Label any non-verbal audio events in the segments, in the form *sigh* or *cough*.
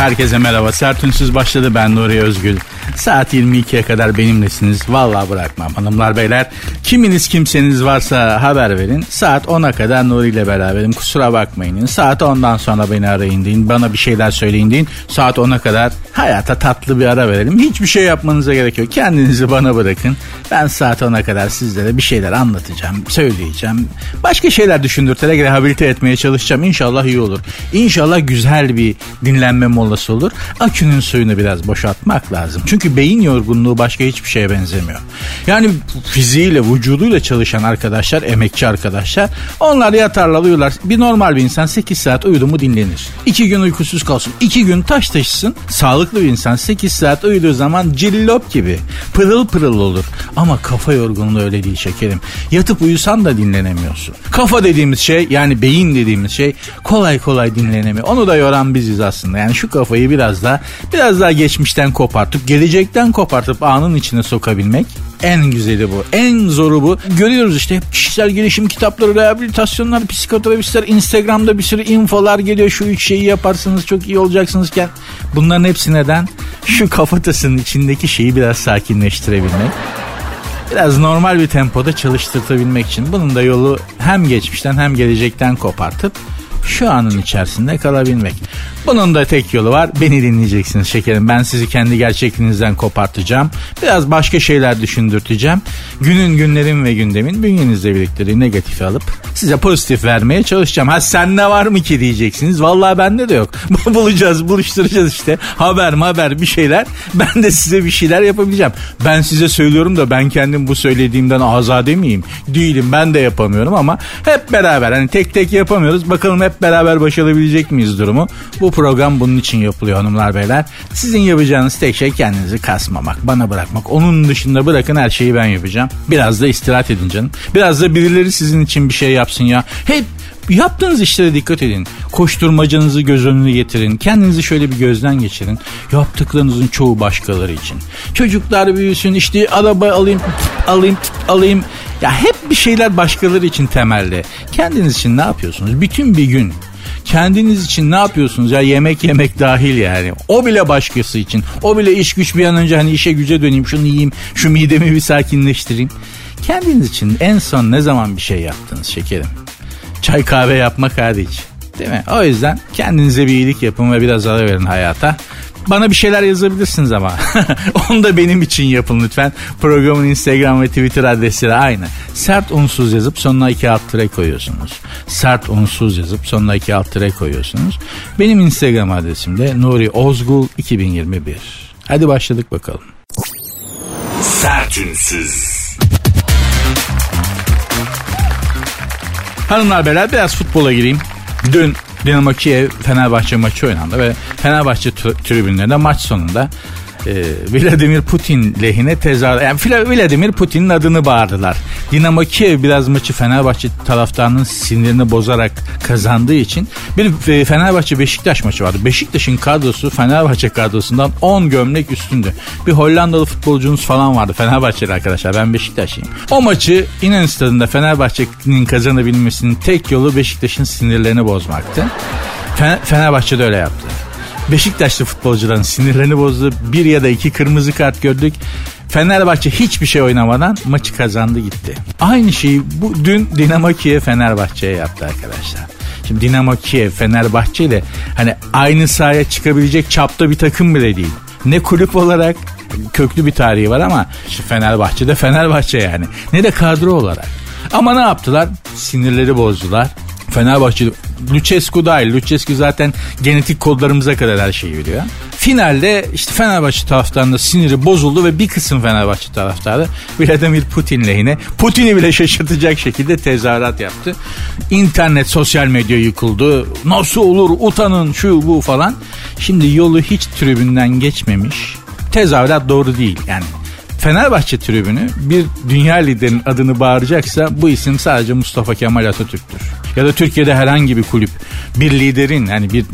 Herkese merhaba. Sertünsüz başladı. Ben Nuri Özgül. Saat 22'ye kadar benimlesiniz. Vallahi bırakmam hanımlar beyler. Kiminiz kimseniz varsa haber verin. Saat 10'a kadar Nuri ile beraberim. Kusura bakmayın. Saat 10'dan sonra beni arayın deyin. Bana bir şeyler söyleyin deyin. Saat 10'a kadar hayata tatlı bir ara verelim. Hiçbir şey yapmanıza gerek yok. Kendinizi bana bırakın. Ben saat 10'a kadar sizlere bir şeyler anlatacağım. Söyleyeceğim. Başka şeyler düşündürterek rehabilite etmeye çalışacağım. İnşallah iyi olur. İnşallah güzel bir dinlenme molası olur. Akünün suyunu biraz boşaltmak lazım. Çünkü beyin yorgunluğu başka hiçbir şeye benzemiyor. Yani fiziğiyle, vücuduyla çalışan arkadaşlar, emekçi arkadaşlar onlar yatarlar uyurlar. Bir normal bir insan 8 saat uyudu mu dinlenir. 2 gün uykusuz kalsın. 2 gün taş taşısın. Sağlıklı bir insan 8 saat uyuduğu zaman cillop gibi pırıl pırıl olur. Ama kafa yorgunluğu öyle değil şekerim. Yatıp uyusan da dinlenemiyorsun. Kafa dediğimiz şey yani beyin dediğimiz şey kolay kolay dinlenemiyor. Onu da yoran biziz aslında. Yani şu kafayı biraz daha biraz daha geçmişten kopartıp gelecek gelecekten kopartıp anın içine sokabilmek en güzeli bu. En zoru bu. Görüyoruz işte hep kişisel gelişim kitapları, rehabilitasyonlar, psikoterapistler, Instagram'da bir sürü infolar geliyor. Şu üç şeyi yaparsınız çok iyi olacaksınızken. Bunların hepsi neden? Şu kafatasının içindeki şeyi biraz sakinleştirebilmek. Biraz normal bir tempoda çalıştırtabilmek için. Bunun da yolu hem geçmişten hem gelecekten kopartıp şu anın içerisinde kalabilmek. Bunun da tek yolu var. Beni dinleyeceksiniz şekerim. Ben sizi kendi gerçekliğinizden kopartacağım. Biraz başka şeyler düşündürteceğim. Günün, günlerin ve gündemin bünyenizde biriktirdiği negatifi alıp size pozitif vermeye çalışacağım. Ha sen ne var mı ki diyeceksiniz. Vallahi bende de yok. *laughs* Bulacağız, buluşturacağız işte. Haber haber bir şeyler. Ben de size bir şeyler yapabileceğim. Ben size söylüyorum da ben kendim bu söylediğimden azade miyim? Değilim. Ben de yapamıyorum ama hep beraber hani tek tek yapamıyoruz. Bakalım hep beraber başarabilecek miyiz durumu? Bu program bunun için yapılıyor hanımlar beyler. Sizin yapacağınız tek şey kendinizi kasmamak, bana bırakmak. Onun dışında bırakın her şeyi ben yapacağım. Biraz da istirahat edin canım. Biraz da birileri sizin için bir şey yapsın ya. Hep Yaptığınız işlere dikkat edin. Koşturmacanızı göz önüne getirin. Kendinizi şöyle bir gözden geçirin. Yaptıklarınızın çoğu başkaları için. Çocuklar büyüsün işte araba alayım alayım alayım. Ya hep bir şeyler başkaları için temelde. Kendiniz için ne yapıyorsunuz? Bütün bir gün kendiniz için ne yapıyorsunuz ya yemek yemek dahil yani. O bile başkası için. O bile iş güç bir an önce hani işe güce döneyim şunu yiyeyim şu midemi bir sakinleştireyim. Kendiniz için en son ne zaman bir şey yaptınız şekerim? Çay kahve yapmak hariç. Değil mi? O yüzden kendinize bir iyilik yapın ve biraz ara verin hayata. Bana bir şeyler yazabilirsiniz ama. *laughs* Onu da benim için yapın lütfen. Programın Instagram ve Twitter adresleri aynı. Sert unsuz yazıp sonuna iki alt tire koyuyorsunuz. Sert unsuz yazıp sonuna iki alt tire koyuyorsunuz. Benim Instagram adresim de Nuri Ozgul 2021. Hadi başladık bakalım. Sertünsüz. Hanımlar beyler biraz futbola gireyim. Dün Dinamo Kiev Fenerbahçe maçı oynandı ve Fenerbahçe tribünlerinde maç sonunda e, Vladimir Putin lehine tezahür yani Vladimir Putin'in adını bağırdılar. Dinamo Kiev biraz maçı Fenerbahçe taraftarının sinirini bozarak kazandığı için bir e, Fenerbahçe Beşiktaş maçı vardı. Beşiktaş'ın kadrosu Fenerbahçe kadrosundan 10 gömlek üstündü. Bir Hollandalı futbolcunuz falan vardı Fenerbahçeli arkadaşlar ben Beşiktaşlıyım. O maçı İnönü Stadı'nda Fenerbahçe'nin kazanabilmesinin tek yolu Beşiktaş'ın sinirlerini bozmaktı. Fenerbahçe de öyle yaptı. Beşiktaşlı futbolcuların sinirlerini bozdu. Bir ya da iki kırmızı kart gördük. Fenerbahçe hiçbir şey oynamadan maçı kazandı gitti. Aynı şeyi bu dün Dinamo Kiev Fenerbahçe'ye yaptı arkadaşlar. Şimdi Dinamo Kiev Fenerbahçe ile hani aynı sahaya çıkabilecek çapta bir takım bile değil. Ne kulüp olarak köklü bir tarihi var ama işte Fenerbahçe de Fenerbahçe yani. Ne de kadro olarak. Ama ne yaptılar? Sinirleri bozdular. Fenerbahçe Lucescu dahil. Lucescu zaten genetik kodlarımıza kadar her şeyi biliyor. Finalde işte Fenerbahçe taraftarında siniri bozuldu ve bir kısım Fenerbahçe taraftarı Vladimir Putin lehine Putin'i bile şaşırtacak şekilde tezahürat yaptı. İnternet, sosyal medya yıkıldı. Nasıl olur utanın şu bu falan. Şimdi yolu hiç tribünden geçmemiş. Tezahürat doğru değil yani. Fenerbahçe tribünü bir dünya liderinin adını bağıracaksa bu isim sadece Mustafa Kemal Atatürk'tür. Ya da Türkiye'de herhangi bir kulüp bir liderin yani bir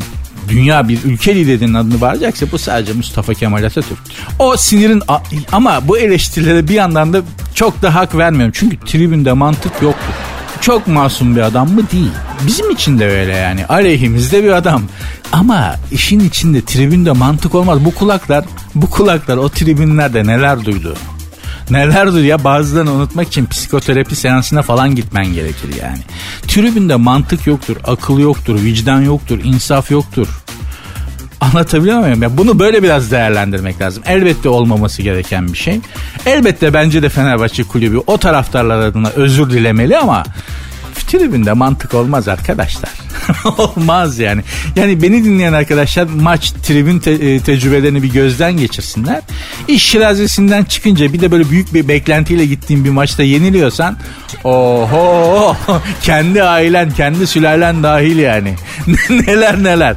dünya bir ülke liderinin adını bağıracaksa bu sadece Mustafa Kemal Atatürk. O sinirin ama bu eleştirilere bir yandan da çok da hak vermiyorum. Çünkü tribünde mantık yoktu. Çok masum bir adam mı? Değil. Bizim için de öyle yani. Aleyhimizde bir adam. Ama işin içinde tribünde mantık olmaz. Bu kulaklar, bu kulaklar o tribünlerde neler duydu? Neler duydu ya bazılarını unutmak için psikoterapi seansına falan gitmen gerekir yani. Tribünde mantık yoktur, akıl yoktur, vicdan yoktur, insaf yoktur. Anlatabiliyor muyum? Ya bunu böyle biraz değerlendirmek lazım. Elbette olmaması gereken bir şey. Elbette bence de Fenerbahçe kulübü o taraftarlar adına özür dilemeli ama tribünde mantık olmaz arkadaşlar. *laughs* olmaz yani. Yani beni dinleyen arkadaşlar maç tribün te- e, tecrübelerini bir gözden geçirsinler. İş şirazesinden çıkınca bir de böyle büyük bir beklentiyle gittiğin bir maçta yeniliyorsan oho *laughs* kendi ailen kendi sülalen dahil yani. *laughs* neler neler.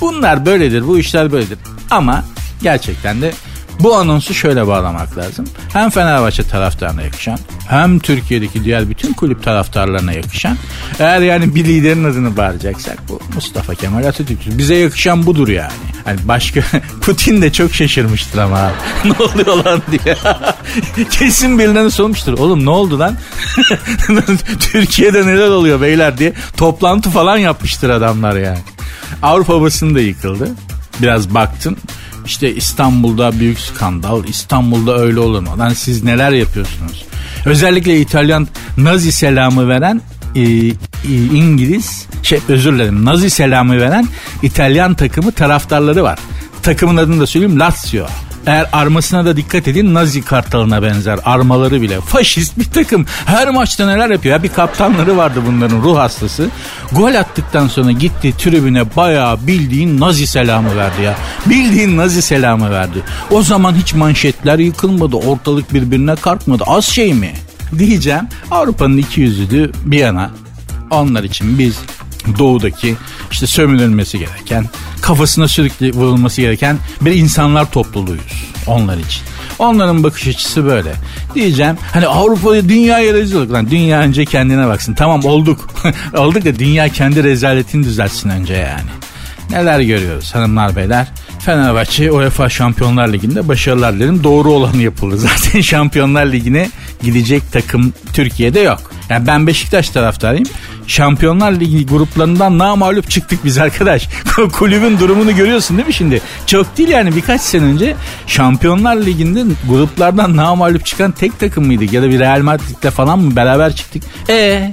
Bunlar böyledir bu işler böyledir. Ama gerçekten de bu anonsu şöyle bağlamak lazım. Hem Fenerbahçe taraftarına yakışan hem Türkiye'deki diğer bütün kulüp taraftarlarına yakışan. Eğer yani bir liderin adını bağıracaksak bu Mustafa Kemal Atatürk. Bize yakışan budur yani. Hani başka *laughs* Putin de çok şaşırmıştır ama *laughs* ne oluyor lan diye. *laughs* Kesin birinden sormuştur. Oğlum ne oldu lan? Türkiye'de neler oluyor beyler diye toplantı falan yapmıştır adamlar yani. Avrupa basını da yıkıldı. Biraz baktın işte İstanbul'da büyük skandal. İstanbul'da öyle olur mu? Lan siz neler yapıyorsunuz? Özellikle İtalyan Nazi selamı veren e, e, İngiliz şey özür dilerim Nazi selamı veren İtalyan takımı taraftarları var. Takımın adını da söyleyeyim Lazio. Eğer armasına da dikkat edin Nazi kartalına benzer armaları bile. Faşist bir takım. Her maçta neler yapıyor. Ya bir kaptanları vardı bunların ruh hastası. Gol attıktan sonra gitti tribüne bayağı bildiğin Nazi selamı verdi ya. Bildiğin Nazi selamı verdi. O zaman hiç manşetler yıkılmadı. Ortalık birbirine kalkmadı. Az şey mi? Diyeceğim Avrupa'nın iki yüzlülüğü bir yana onlar için biz doğudaki işte sömürülmesi gereken, kafasına sürekli vurulması gereken bir insanlar topluluğuyuz onlar için. Onların bakış açısı böyle. Diyeceğim hani Avrupa'ya dünyaya rezil olduk. Lan dünya önce kendine baksın. Tamam olduk. *laughs* olduk da dünya kendi rezaletini düzeltsin önce yani. Neler görüyoruz hanımlar beyler. Fenerbahçe UEFA Şampiyonlar Ligi'nde başarılar dilerim. Doğru olanı yapıldı. *laughs* Zaten Şampiyonlar Ligi'ne gidecek takım Türkiye'de yok. Yani ben Beşiktaş taraftarıyım. Şampiyonlar Ligi gruplarından namalup çıktık biz arkadaş. *laughs* Kulübün durumunu görüyorsun değil mi şimdi? Çok değil yani birkaç sene önce Şampiyonlar Ligi'nde gruplardan namalup çıkan tek takım mıydık? Ya da bir Real Madrid'le falan mı beraber çıktık? E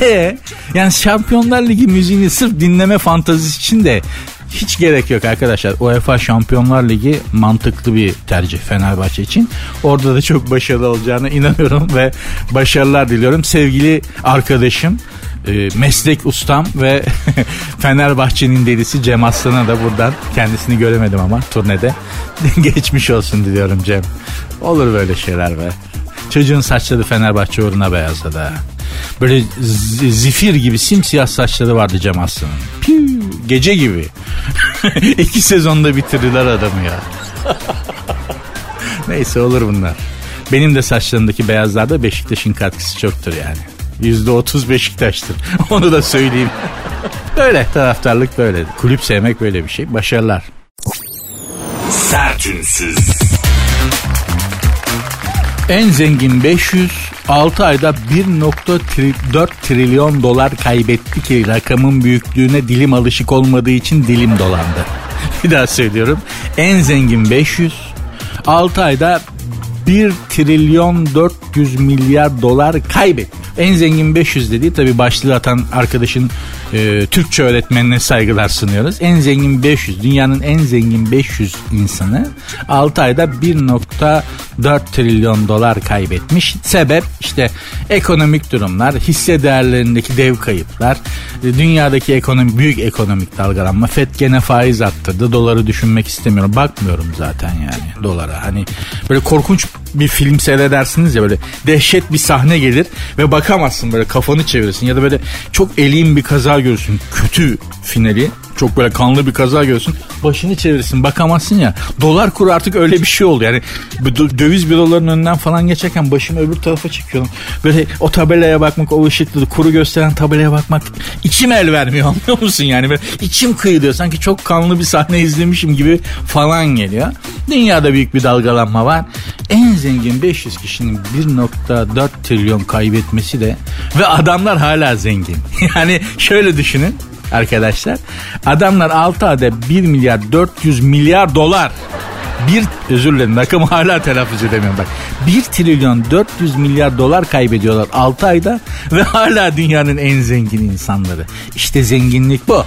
e yani Şampiyonlar Ligi müziğini sırf dinleme fantazisi için de hiç gerek yok arkadaşlar. UEFA Şampiyonlar Ligi mantıklı bir tercih Fenerbahçe için. Orada da çok başarılı olacağına inanıyorum ve başarılar diliyorum. Sevgili arkadaşım e, meslek ustam ve *laughs* Fenerbahçe'nin delisi Cem Aslan'a da buradan kendisini göremedim ama turnede *laughs* geçmiş olsun diliyorum Cem. Olur böyle şeyler be. Çocuğun saçları Fenerbahçe uğruna beyazladı. Böyle zifir gibi simsiyah saçları vardı Cem Aslan'ın. Gece gibi. *laughs* İki sezonda bitirdiler adamı ya. *laughs* Neyse olur bunlar. Benim de saçlarındaki beyazlarda Beşiktaş'ın katkısı çoktur yani. Yüzde otuz Beşiktaş'tır. *laughs* Onu da söyleyeyim. böyle taraftarlık böyle. Kulüp sevmek böyle bir şey. Başarılar. Sertünsüz. En zengin 500 6 ayda 1.4 trilyon dolar kaybetti ki rakamın büyüklüğüne dilim alışık olmadığı için dilim dolandı. *laughs* Bir daha söylüyorum. En zengin 500 6 ayda 1 trilyon 400 milyar dolar kaybetti. En zengin 500 dediği tabi başlığı atan arkadaşın e, Türkçe öğretmenine saygılar sunuyoruz. En zengin 500 dünyanın en zengin 500 insanı 6 ayda 1.4 trilyon dolar kaybetmiş. Sebep işte ekonomik durumlar, hisse değerlerindeki dev kayıplar, e, dünyadaki ekonomi büyük ekonomik dalgalanma. FED gene faiz attırdı. Doları düşünmek istemiyorum. Bakmıyorum zaten yani dolara. Hani böyle korkunç bir film seyredersiniz ya böyle dehşet bir sahne gelir ve bakamazsın böyle kafanı çevirirsin ya da böyle çok elin bir kaza görürsün kötü finali çok böyle kanlı bir kaza görsün. Başını çevirsin bakamazsın ya. Dolar kuru artık öyle bir şey oldu. Yani döviz bürolarının önünden falan geçerken başımı öbür tarafa çekiyorum. Böyle o tabelaya bakmak, o ışıklı kuru gösteren tabelaya bakmak içim el vermiyor *laughs* anlıyor musun yani? Böyle içim kıyılıyor. Sanki çok kanlı bir sahne izlemişim gibi falan geliyor. Dünyada büyük bir dalgalanma var. En zengin 500 kişinin 1.4 trilyon kaybetmesi de ve adamlar hala zengin. *laughs* Yani şöyle düşünün arkadaşlar. Adamlar 6 ayda 1 milyar 400 milyar dolar bir özür dilerim rakamı hala telaffuz edemiyorum bak. 1 trilyon 400 milyar dolar kaybediyorlar 6 ayda ve hala dünyanın en zengin insanları. İşte zenginlik bu.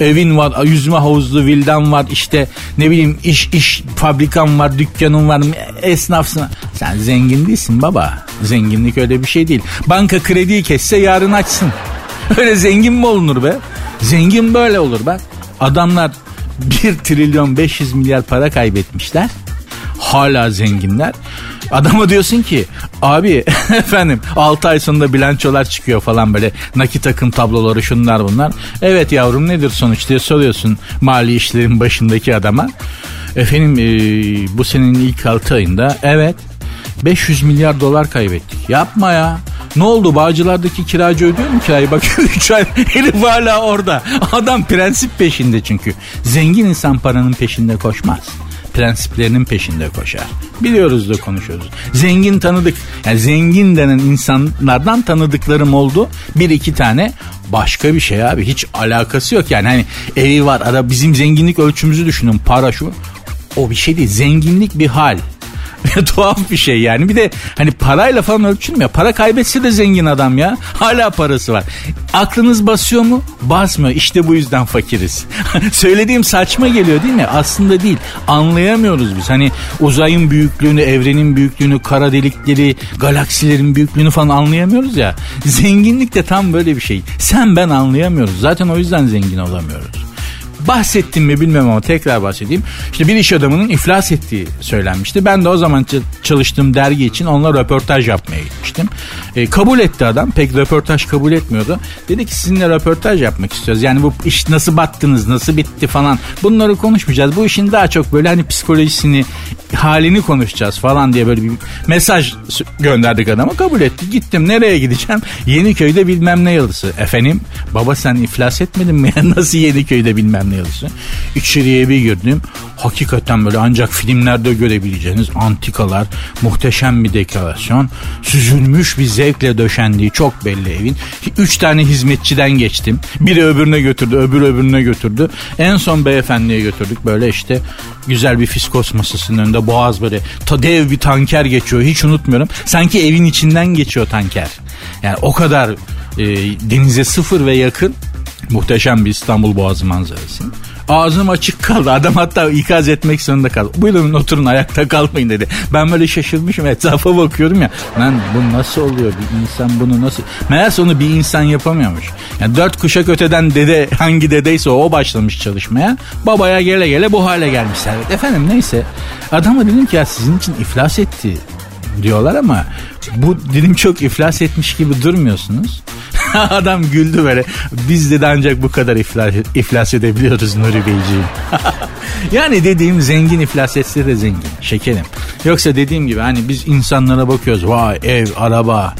Evin var, yüzme havuzlu vildan var, işte ne bileyim iş iş fabrikan var, dükkanın var, esnafsın. Sen zengin değilsin baba. Zenginlik öyle bir şey değil. Banka krediyi kesse yarın açsın. Öyle zengin mi olunur be? Zengin böyle olur bak. Adamlar 1 trilyon 500 milyar para kaybetmişler. Hala zenginler. Adama diyorsun ki abi *laughs* efendim 6 ay sonunda bilançolar çıkıyor falan böyle nakit akım tabloları şunlar bunlar. Evet yavrum nedir sonuç diye soruyorsun mali işlerin başındaki adama. Efendim e, bu senenin ilk 6 ayında evet 500 milyar dolar kaybettik. Yapma ya. Ne oldu Bağcılar'daki kiracı ödüyor mu kirayı? Bak *laughs* 3 ay herif hala orada. Adam prensip peşinde çünkü. Zengin insan paranın peşinde koşmaz prensiplerinin peşinde koşar. Biliyoruz da konuşuyoruz. Zengin tanıdık. Yani zengin denen insanlardan tanıdıklarım oldu. Bir iki tane başka bir şey abi. Hiç alakası yok yani. Hani evi var. Ara bizim zenginlik ölçümüzü düşünün. Para şu. O bir şey değil. Zenginlik bir hal. *laughs* Tuhaf bir şey yani. Bir de hani parayla falan ölçülmüyor. Para kaybetse de zengin adam ya. *laughs* Hala parası var. Aklınız basıyor mu? Basmıyor. İşte bu yüzden fakiriz. *laughs* Söylediğim saçma geliyor değil mi? Aslında değil. Anlayamıyoruz biz. Hani uzayın büyüklüğünü, evrenin büyüklüğünü, kara delikleri, galaksilerin büyüklüğünü falan anlayamıyoruz ya. Zenginlik de tam böyle bir şey. Sen ben anlayamıyoruz. Zaten o yüzden zengin olamıyoruz bahsettim mi bilmem ama tekrar bahsedeyim. İşte bir iş adamının iflas ettiği söylenmişti. Ben de o zaman çalıştığım dergi için onunla röportaj yapmaya gitmiştim. E, kabul etti adam. Pek röportaj kabul etmiyordu. Dedi ki sizinle röportaj yapmak istiyoruz. Yani bu iş nasıl battınız, nasıl bitti falan. Bunları konuşmayacağız. Bu işin daha çok böyle hani psikolojisini, halini konuşacağız falan diye böyle bir mesaj gönderdik adama. Kabul etti. Gittim. Nereye gideceğim? Yeniköy'de bilmem ne yalısı. Efendim baba sen iflas etmedin mi? *laughs* nasıl Yeniköy'de bilmem ne yalısı? İçeriye bir girdim. Hakikaten böyle ancak filmlerde görebileceğiniz antikalar, muhteşem bir dekorasyon, süzülmüş bir zevkle döşendiği çok belli evin. Üç tane hizmetçiden geçtim. Biri öbürüne götürdü, öbürü öbürüne götürdü. En son beyefendiye götürdük. Böyle işte güzel bir fiskos masasının önünde boğaz böyle ta dev bir tanker geçiyor. Hiç unutmuyorum. Sanki evin içinden geçiyor tanker. Yani o kadar e, denize sıfır ve yakın muhteşem bir İstanbul Boğazı manzarası. Ağzım açık kaldı. Adam hatta ikaz etmek zorunda kaldı. Buyurun oturun ayakta kalmayın dedi. Ben böyle şaşırmışım etrafa bakıyorum ya. Lan bu nasıl oluyor? Bir insan bunu nasıl... Meğerse onu bir insan yapamıyormuş. Yani dört kuşak öteden dede hangi dedeyse o başlamış çalışmaya. Babaya gele gele bu hale gelmişler. Evet, efendim neyse. Adama dedim ki ya sizin için iflas etti diyorlar ama bu dedim çok iflas etmiş gibi durmuyorsunuz. *laughs* Adam güldü böyle. Biz de ancak bu kadar iflas, iflas edebiliyoruz Nuri Beyciğim. *laughs* yani dediğim zengin iflas etse de zengin. Şekerim. Yoksa dediğim gibi hani biz insanlara bakıyoruz. Vay ev, araba,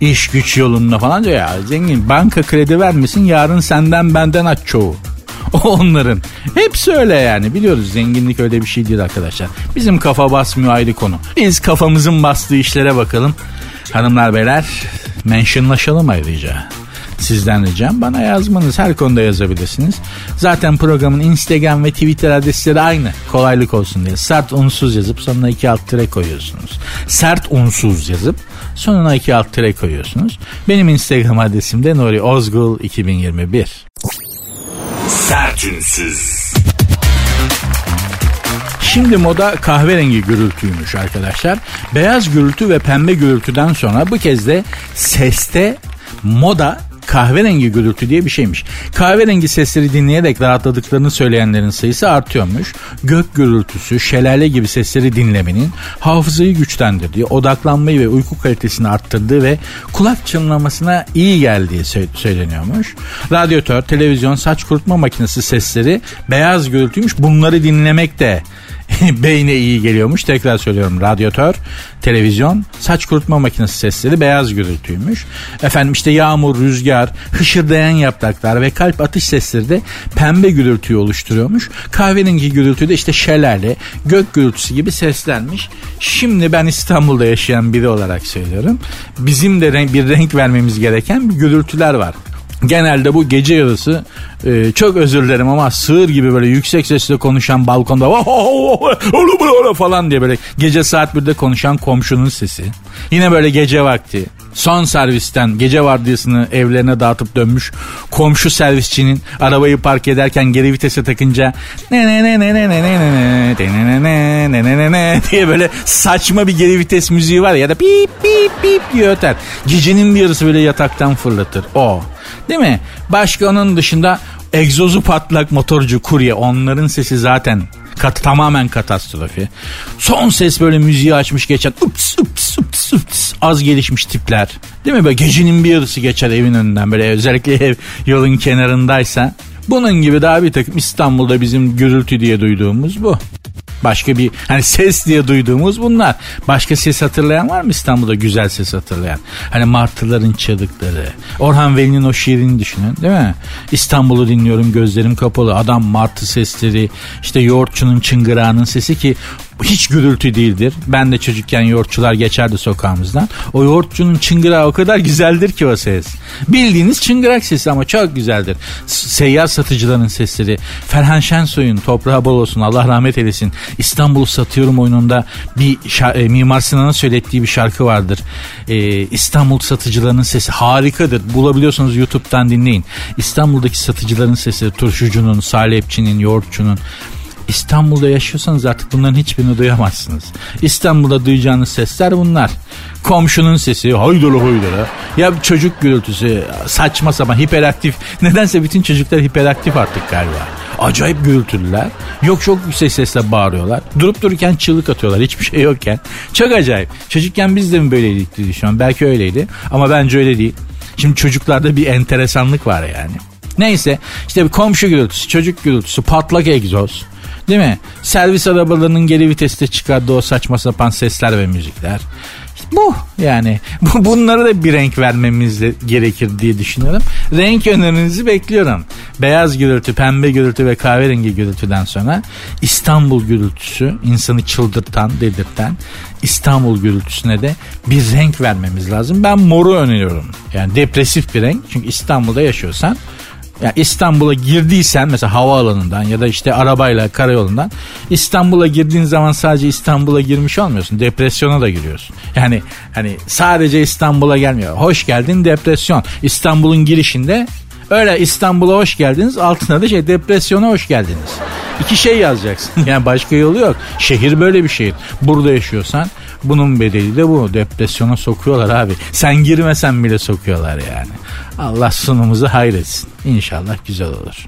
iş güç yolunda falan diyor ya zengin banka kredi vermesin yarın senden benden aç çoğu. *laughs* onların. Hepsi öyle yani biliyoruz zenginlik öyle bir şey değil arkadaşlar. Bizim kafa basmıyor ayrı konu. Biz kafamızın bastığı işlere bakalım. Hanımlar beyler mentionlaşalım ayrıca. Sizden ricam bana yazmanız her konuda yazabilirsiniz. Zaten programın Instagram ve Twitter adresleri aynı. Kolaylık olsun diye. Sert unsuz yazıp sonuna iki alt tire koyuyorsunuz. Sert unsuz yazıp sonuna iki alt tire koyuyorsunuz. Benim Instagram adresim de Nuri Ozgul 2021. Sertünsüz. Şimdi moda kahverengi gürültüymüş arkadaşlar. Beyaz gürültü ve pembe gürültüden sonra bu kez de seste moda kahverengi gürültü diye bir şeymiş. Kahverengi sesleri dinleyerek rahatladıklarını söyleyenlerin sayısı artıyormuş. Gök gürültüsü, şelale gibi sesleri dinlemenin hafızayı güçlendirdiği, odaklanmayı ve uyku kalitesini arttırdığı ve kulak çınlamasına iyi geldiği söyleniyormuş. Radyatör, televizyon, saç kurutma makinesi sesleri beyaz gürültüymüş. Bunları dinlemek de *laughs* beyne iyi geliyormuş. Tekrar söylüyorum radyatör, televizyon, saç kurutma makinesi sesleri beyaz gürültüymüş. Efendim işte yağmur, rüzgar, hışırdayan yapraklar ve kalp atış sesleri de pembe gürültüyü oluşturuyormuş. Kahverengi gürültü de işte şelale, gök gürültüsü gibi seslenmiş. Şimdi ben İstanbul'da yaşayan biri olarak söylüyorum. Bizim de bir renk vermemiz gereken bir gürültüler var. Genelde bu gece yarısı e, çok özür dilerim ama sığır gibi böyle yüksek sesle konuşan balkonda falan diye böyle gece saat 1'de konuşan komşunun sesi. Yine böyle gece vakti son servisten gece vardiyasını evlerine dağıtıp dönmüş komşu servisçinin arabayı park ederken geri vitese takınca ne ne ne ne ne ne ne ne ne ne ne ne ne diye böyle saçma bir geri vites müziği var ya da pip pip pip diye öter. Gecenin bir yarısı böyle yataktan fırlatır. O. Değil mi? Başka onun dışında egzozu patlak motorcu kurye onların sesi zaten kat, tamamen katastrofi. Son ses böyle müziği açmış geçen ups ups ups ups az gelişmiş tipler. Değil mi böyle gecenin bir yarısı geçer evin önünden böyle özellikle ev yolun kenarındaysa. Bunun gibi daha bir takım İstanbul'da bizim gürültü diye duyduğumuz bu. Başka bir hani ses diye duyduğumuz bunlar. Başka ses hatırlayan var mı İstanbul'da güzel ses hatırlayan? Hani martıların çığlıkları. Orhan Veli'nin o şiirini düşünün değil mi? İstanbul'u dinliyorum gözlerim kapalı. Adam martı sesleri işte yoğurtçunun çıngırağının sesi ki hiç gürültü değildir. Ben de çocukken yoğurtçular geçerdi sokağımızdan. O yoğurtçunun çıngırağı o kadar güzeldir ki o ses. Bildiğiniz çıngırak sesi ama çok güzeldir. Seyyar satıcıların sesleri. Ferhan Şensoy'un toprağı bol olsun Allah rahmet eylesin. İstanbul'u satıyorum oyununda bir e, Mimar Sinan'ın söylettiği bir şarkı vardır. E, İstanbul satıcılarının sesi harikadır. Bulabiliyorsanız YouTube'dan dinleyin. İstanbul'daki satıcıların sesi turşucunun, salepçinin, yoğurtçunun İstanbul'da yaşıyorsanız artık bunların hiçbirini duyamazsınız. İstanbul'da duyacağınız sesler bunlar. Komşunun sesi haydola haydola. Ya çocuk gürültüsü saçma sapan hiperaktif. Nedense bütün çocuklar hiperaktif artık galiba. Acayip gürültülüler. Yok çok yüksek sesle bağırıyorlar. Durup dururken çığlık atıyorlar hiçbir şey yokken. Çok acayip. Çocukken biz de mi böyleydik diye düşünüyorum. Belki öyleydi ama bence öyle değil. Şimdi çocuklarda bir enteresanlık var yani. Neyse işte bir komşu gürültüsü, çocuk gürültüsü, patlak egzoz. Değil mi? Servis arabalarının geri viteste çıkardığı o saçma sapan sesler ve müzikler. Bu yani *laughs* bu bunlara da bir renk vermemiz gerekir diye düşünüyorum. Renk önerinizi bekliyorum. Beyaz gürültü, pembe gürültü ve kahverengi gürültüden sonra İstanbul gürültüsü insanı çıldırtan, dedirten İstanbul gürültüsüne de bir renk vermemiz lazım. Ben moru öneriyorum. Yani depresif bir renk. Çünkü İstanbul'da yaşıyorsan yani İstanbul'a girdiysen mesela havaalanından ya da işte arabayla karayolundan İstanbul'a girdiğin zaman sadece İstanbul'a girmiş olmuyorsun. Depresyona da giriyorsun. Yani hani sadece İstanbul'a gelmiyor. Hoş geldin depresyon. İstanbul'un girişinde öyle İstanbul'a hoş geldiniz altına da şey depresyona hoş geldiniz. İki şey yazacaksın. *laughs* Yani başka yolu yok. Şehir böyle bir şehir. Burada yaşıyorsan bunun bedeli de bu. Depresyona sokuyorlar abi. Sen girmesen bile sokuyorlar yani. Allah sunumuzu hayretsin. İnşallah güzel olur.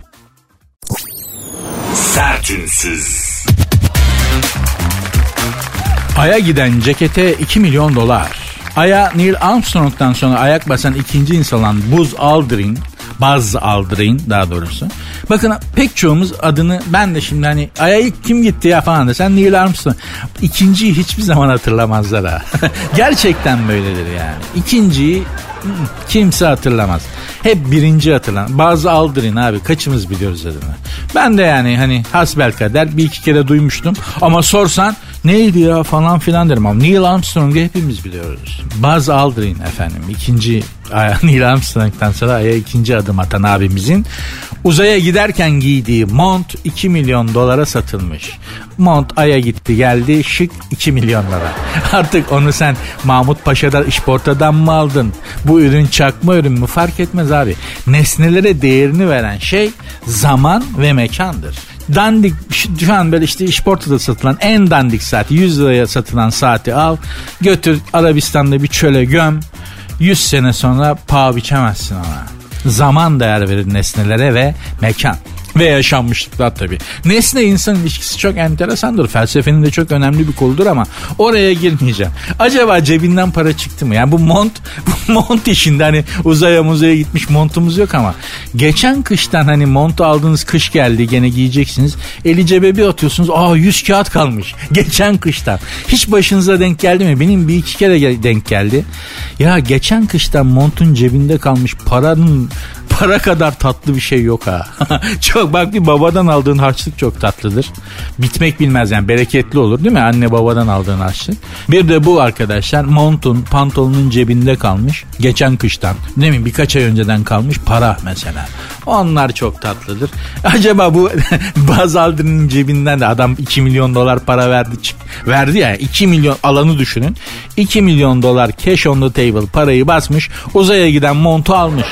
Sertünsüz. Ay'a giden cekete 2 milyon dolar. Ay'a Neil Armstrong'dan sonra ayak basan ikinci insan olan Buzz Aldrin Buzz Aldrin daha doğrusu. Bakın pek çoğumuz adını ben de şimdi hani Ay'a ilk kim gitti ya falan desen Neil Armstrong. İkinciyi hiçbir zaman hatırlamazlar ha. *laughs* Gerçekten böyledir yani. İkinciyi Kimse hatırlamaz. Hep birinci hatırlan. Bazı Aldrin abi kaçımız biliyoruz adını. Ben de yani hani hasbel kader bir iki kere duymuştum. Ama sorsan neydi ya falan filan derim. Ama Neil Armstrong'u hepimiz biliyoruz. Buzz Aldrin efendim ikinci *laughs* Neil Armstrong'dan sonra aya ikinci adım atan abimizin uzaya giderken giydiği mont 2 milyon dolara satılmış. Mont aya gitti geldi şık 2 milyonlara. *laughs* Artık onu sen Mahmut Paşa'da işportadan mı aldın? Bu ürün çakma ürün mü fark etmez abi. Nesnelere değerini veren şey zaman ve mekandır dandik şu an böyle işte işportada satılan en dandik saati 100 liraya satılan saati al götür Arabistan'da bir çöle göm 100 sene sonra paha biçemezsin ona. Zaman değer verir nesnelere ve mekan ve yaşanmışlıklar tabii. Nesne insan ilişkisi çok enteresandır. Felsefenin de çok önemli bir koludur ama oraya girmeyeceğim. Acaba cebinden para çıktı mı? Yani bu mont *laughs* bu mont işinde hani uzaya muzaya gitmiş montumuz yok ama geçen kıştan hani montu aldığınız kış geldi gene giyeceksiniz. Eli cebe bir atıyorsunuz. Aa 100 kağıt kalmış. *laughs* Geçen kıştan. Hiç başınıza denk geldi mi? Benim bir iki kere denk geldi. Ya geçen kıştan montun cebinde kalmış paranın para kadar tatlı bir şey yok ha. *laughs* çok bak bir babadan aldığın harçlık çok tatlıdır. Bitmek bilmez yani bereketli olur değil mi? Anne babadan aldığın harçlık. Bir de bu arkadaşlar montun pantolonun cebinde kalmış. Geçen kıştan değil mi? Birkaç ay önceden kalmış para mesela. Onlar çok tatlıdır. *laughs* Acaba bu *laughs* Baz Aldrin'in cebinden de adam 2 milyon dolar para verdi. Verdi ya 2 milyon alanı düşünün. 2 milyon dolar cash on the table parayı basmış uzaya giden montu almış.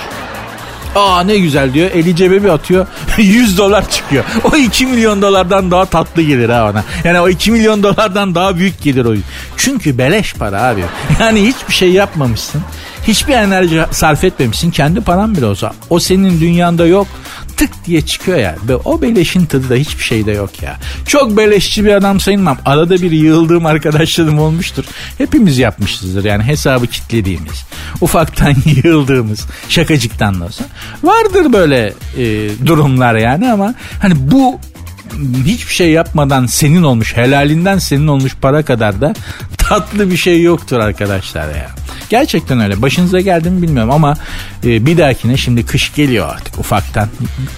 Aa ne güzel diyor. Eli cebe bir atıyor. *laughs* 100 dolar çıkıyor. O 2 milyon dolardan daha tatlı gelir ha ona. Yani o 2 milyon dolardan daha büyük gelir o. Çünkü beleş para abi. *laughs* Yani hiçbir şey yapmamışsın. Hiçbir enerji sarf etmemişsin. Kendi paran bile olsa. O senin dünyanda yok tık diye çıkıyor ya. Ve o beleşin tadı da hiçbir şeyde yok ya. Çok beleşçi bir adam sayılmam. Arada bir yığıldığım arkadaşlarım olmuştur. Hepimiz yapmışızdır yani hesabı kitlediğimiz. Ufaktan *laughs* yığıldığımız şakacıktan da olsa. Vardır böyle e, durumlar yani ama hani bu hiçbir şey yapmadan senin olmuş helalinden senin olmuş para kadar da tatlı bir şey yoktur arkadaşlar ya. Gerçekten öyle. Başınıza geldi mi bilmiyorum ama e, bir dahakine şimdi kış geliyor artık ufaktan.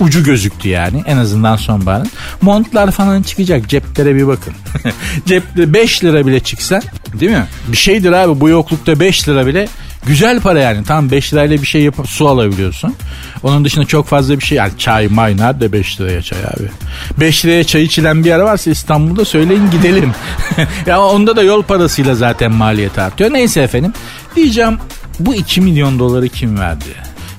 Ucu gözüktü yani en azından sonbaharın. Montlar falan çıkacak ceplere bir bakın. *laughs* Cepte 5 lira bile çıksa değil mi? Bir şeydir abi bu yoklukta 5 lira bile Güzel para yani. Tam 5 lirayla bir şey yapıp su alabiliyorsun. Onun dışında çok fazla bir şey. Yani çay, may nerede 5 liraya çay abi? 5 liraya çay içilen bir yer varsa İstanbul'da söyleyin gidelim. *laughs* ya onda da yol parasıyla zaten maliyet artıyor. Neyse efendim. Diyeceğim bu 2 milyon doları kim verdi?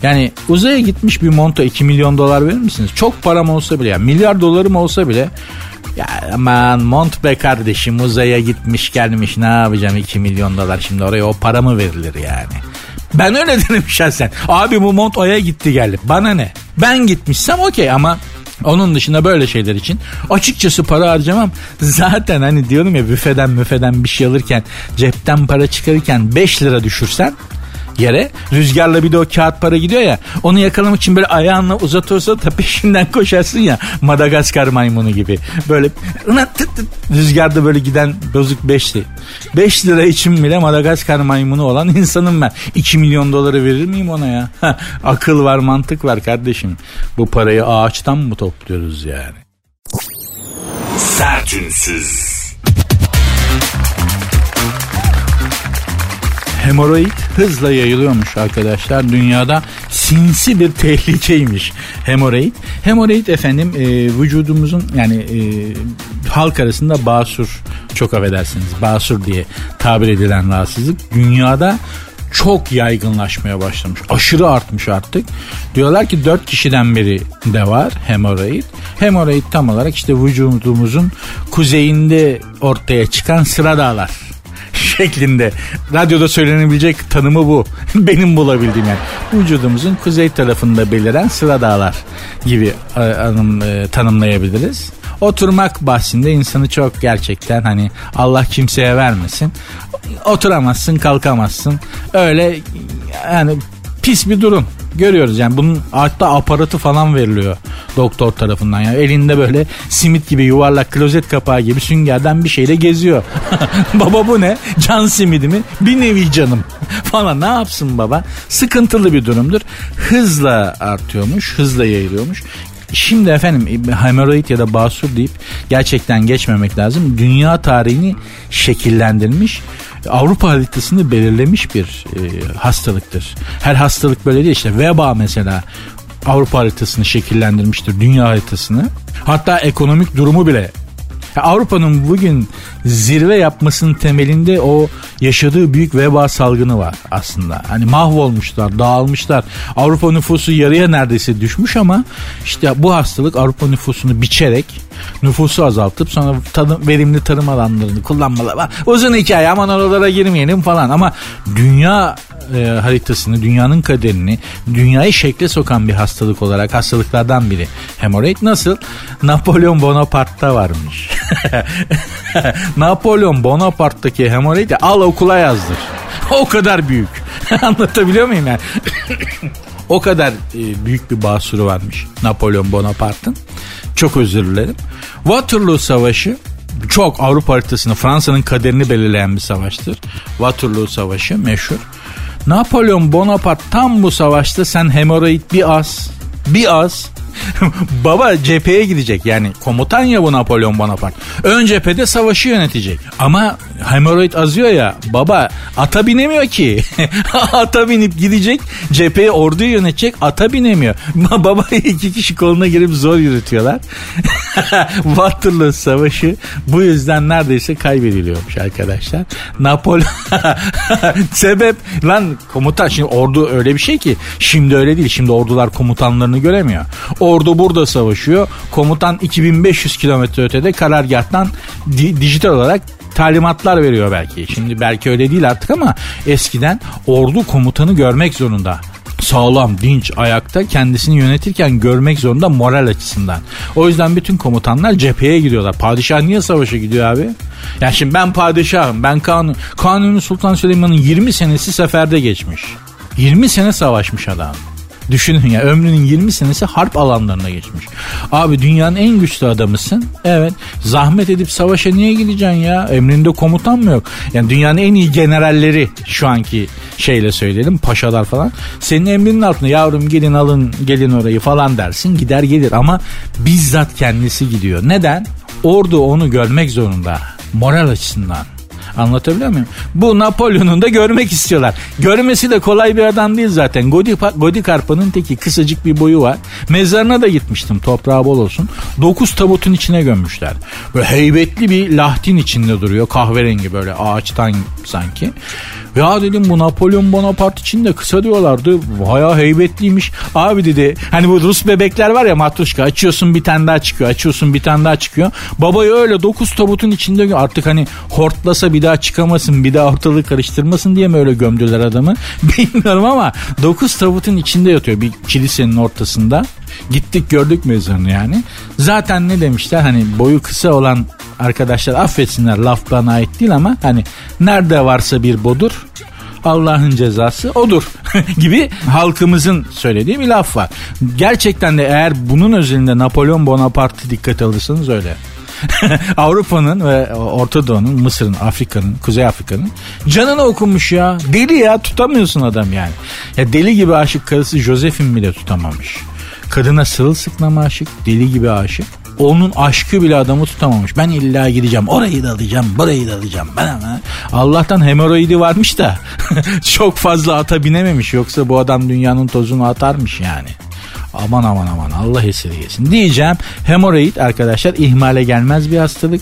Yani uzaya gitmiş bir monta 2 milyon dolar verir misiniz? Çok param olsa bile yani milyar dolarım olsa bile ya aman mont be kardeşim uzaya gitmiş gelmiş ne yapacağım 2 milyon dolar şimdi oraya o para mı verilir yani? Ben öyle *laughs* derim şahsen. Abi bu mont aya gitti geldi. Bana ne? Ben gitmişsem okey ama onun dışında böyle şeyler için açıkçası para harcamam. *laughs* Zaten hani diyorum ya büfeden müfeden bir şey alırken cepten para çıkarırken 5 lira düşürsen yere. Rüzgarla bir de o kağıt para gidiyor ya. Onu yakalamak için böyle ayağınla uzatırsa da peşinden koşarsın ya. Madagaskar maymunu gibi. Böyle tıt tıt, rüzgarda böyle giden bozuk 5 lira. 5 lira için bile Madagaskar maymunu olan insanım ben. 2 milyon doları verir miyim ona ya? Akıl var mantık var kardeşim. Bu parayı ağaçtan mı topluyoruz yani? Sertünsüz. Hemoroid hızla yayılıyormuş arkadaşlar. Dünyada sinsi bir tehlikeymiş hemoroid. Hemoroid efendim e, vücudumuzun yani e, halk arasında basur çok affedersiniz basur diye tabir edilen rahatsızlık dünyada çok yaygınlaşmaya başlamış. Aşırı artmış artık. Diyorlar ki 4 kişiden biri de var hemoroid. Hemoroid tam olarak işte vücudumuzun kuzeyinde ortaya çıkan sıra dağlar şeklinde. Radyoda söylenebilecek tanımı bu. *laughs* Benim bulabildiğim yani. Vücudumuzun kuzey tarafında beliren sıra dağlar gibi e, anım, e, tanımlayabiliriz. Oturmak bahsinde insanı çok gerçekten hani Allah kimseye vermesin. Oturamazsın kalkamazsın. Öyle yani pis bir durum görüyoruz yani bunun hatta aparatı falan veriliyor doktor tarafından yani elinde böyle simit gibi yuvarlak klozet kapağı gibi süngerden bir şeyle geziyor. *laughs* baba bu ne? Can simidi mi? Bir nevi canım *laughs* falan ne yapsın baba? Sıkıntılı bir durumdur. Hızla artıyormuş, hızla yayılıyormuş. Şimdi efendim hemoroid ya da basur deyip gerçekten geçmemek lazım. Dünya tarihini şekillendirmiş Avrupa haritasını belirlemiş bir e, hastalıktır. Her hastalık böyle değil işte veba mesela Avrupa haritasını şekillendirmiştir, dünya haritasını. Hatta ekonomik durumu bile Avrupa'nın bugün zirve yapmasının temelinde o yaşadığı büyük veba salgını var aslında. Hani mahvolmuşlar, dağılmışlar. Avrupa nüfusu yarıya neredeyse düşmüş ama işte bu hastalık Avrupa nüfusunu biçerek nüfusu azaltıp sonra tadım, verimli tarım alanlarını kullanmalar var. Uzun hikaye aman oralara girmeyelim falan ama dünya e, haritasını, dünyanın kaderini, dünyayı şekle sokan bir hastalık olarak hastalıklardan biri. Hemoroid nasıl? Napolyon Bonaparte'da varmış. *laughs* Napolyon Bonaparte'daki hemoroidi al okula yazdır. *laughs* o kadar büyük. *laughs* Anlatabiliyor muyum yani? *coughs* o kadar e, büyük bir basuru varmış Napolyon Bonaparte'ın. Çok özür dilerim. Waterloo Savaşı çok Avrupa haritasını Fransa'nın kaderini belirleyen bir savaştır. Waterloo Savaşı meşhur. Napolyon Bonaparte tam bu savaşta sen hemoroid bir az bir az *laughs* Baba cepheye gidecek yani komutan ya bu Napolyon Bonaparte. Ön cephede savaşı yönetecek. Ama hemoroid azıyor ya baba ata binemiyor ki. *laughs* ata binip gidecek cepheye orduyu yönetecek ata binemiyor. *laughs* baba iki kişi koluna girip zor yürütüyorlar. Waterloo Savaşı bu yüzden neredeyse kaybediliyormuş arkadaşlar. Napolyon sebep lan komutan şimdi ordu öyle bir şey ki şimdi öyle değil. Şimdi ordular komutanlarını göremiyor. Ordu burada savaşıyor. Komutan 2500 kilometre ötede karargahtan di- dijital olarak talimatlar veriyor belki. Şimdi belki öyle değil artık ama eskiden ordu komutanı görmek zorunda sağlam, dinç, ayakta kendisini yönetirken görmek zorunda moral açısından. O yüzden bütün komutanlar cepheye gidiyorlar. Padişah niye savaşa gidiyor abi? Yani şimdi ben padişahım, ben kanun. Kanuni Sultan Süleyman'ın 20 senesi seferde geçmiş. 20 sene savaşmış adam. Düşünün ya ömrünün 20 senesi harp alanlarına geçmiş. Abi dünyanın en güçlü adamısın. Evet. Zahmet edip savaşa niye gideceksin ya? Emrinde komutan mı yok? Yani dünyanın en iyi generalleri şu anki şeyle söyleyelim paşalar falan. Senin emrinin altında yavrum gelin alın gelin orayı falan dersin gider gelir ama bizzat kendisi gidiyor. Neden? Ordu onu görmek zorunda. Moral açısından. Anlatabiliyor muyum? Bu Napolyon'un da görmek istiyorlar. Görmesi de kolay bir adam değil zaten. Godikarpa'nın teki kısacık bir boyu var. Mezarına da gitmiştim toprağı bol olsun. Dokuz tabutun içine gömmüşler. Böyle heybetli bir lahtin içinde duruyor. Kahverengi böyle ağaçtan sanki. Ya dedim bu Napolyon Bonaparte için de kısa diyorlardı. Baya heybetliymiş. Abi dedi hani bu Rus bebekler var ya matruşka açıyorsun bir tane daha çıkıyor. Açıyorsun bir tane daha çıkıyor. Babayı öyle dokuz tabutun içinde artık hani hortlasa bir daha çıkamasın bir daha ortalığı karıştırmasın diye mi öyle gömdüler adamı? *laughs* Bilmiyorum ama dokuz tabutun içinde yatıyor bir kilisenin ortasında. Gittik gördük mezarını yani. Zaten ne demişler hani boyu kısa olan arkadaşlar affetsinler laf bana ait değil ama hani nerede varsa bir bodur Allah'ın cezası odur *laughs* gibi halkımızın söylediği bir laf var. Gerçekten de eğer bunun özelinde Napolyon Bonaparte dikkat alırsanız öyle. *laughs* Avrupa'nın ve Orta Doğu'nun, Mısır'ın, Afrika'nın, Kuzey Afrika'nın canını okumuş ya. Deli ya tutamıyorsun adam yani. Ya deli gibi aşık karısı Josephine bile tutamamış. Kadına sırılsıklam aşık, deli gibi aşık. Onun aşkı bile adamı tutamamış. Ben illa gideceğim. Orayı da alacağım. Burayı da alacağım. Ben ama Allah'tan hemoroidi varmış da *laughs* çok fazla ata binememiş. Yoksa bu adam dünyanın tozunu atarmış yani. Aman aman aman Allah esirgesin. Diyeceğim hemoroid arkadaşlar ihmale gelmez bir hastalık.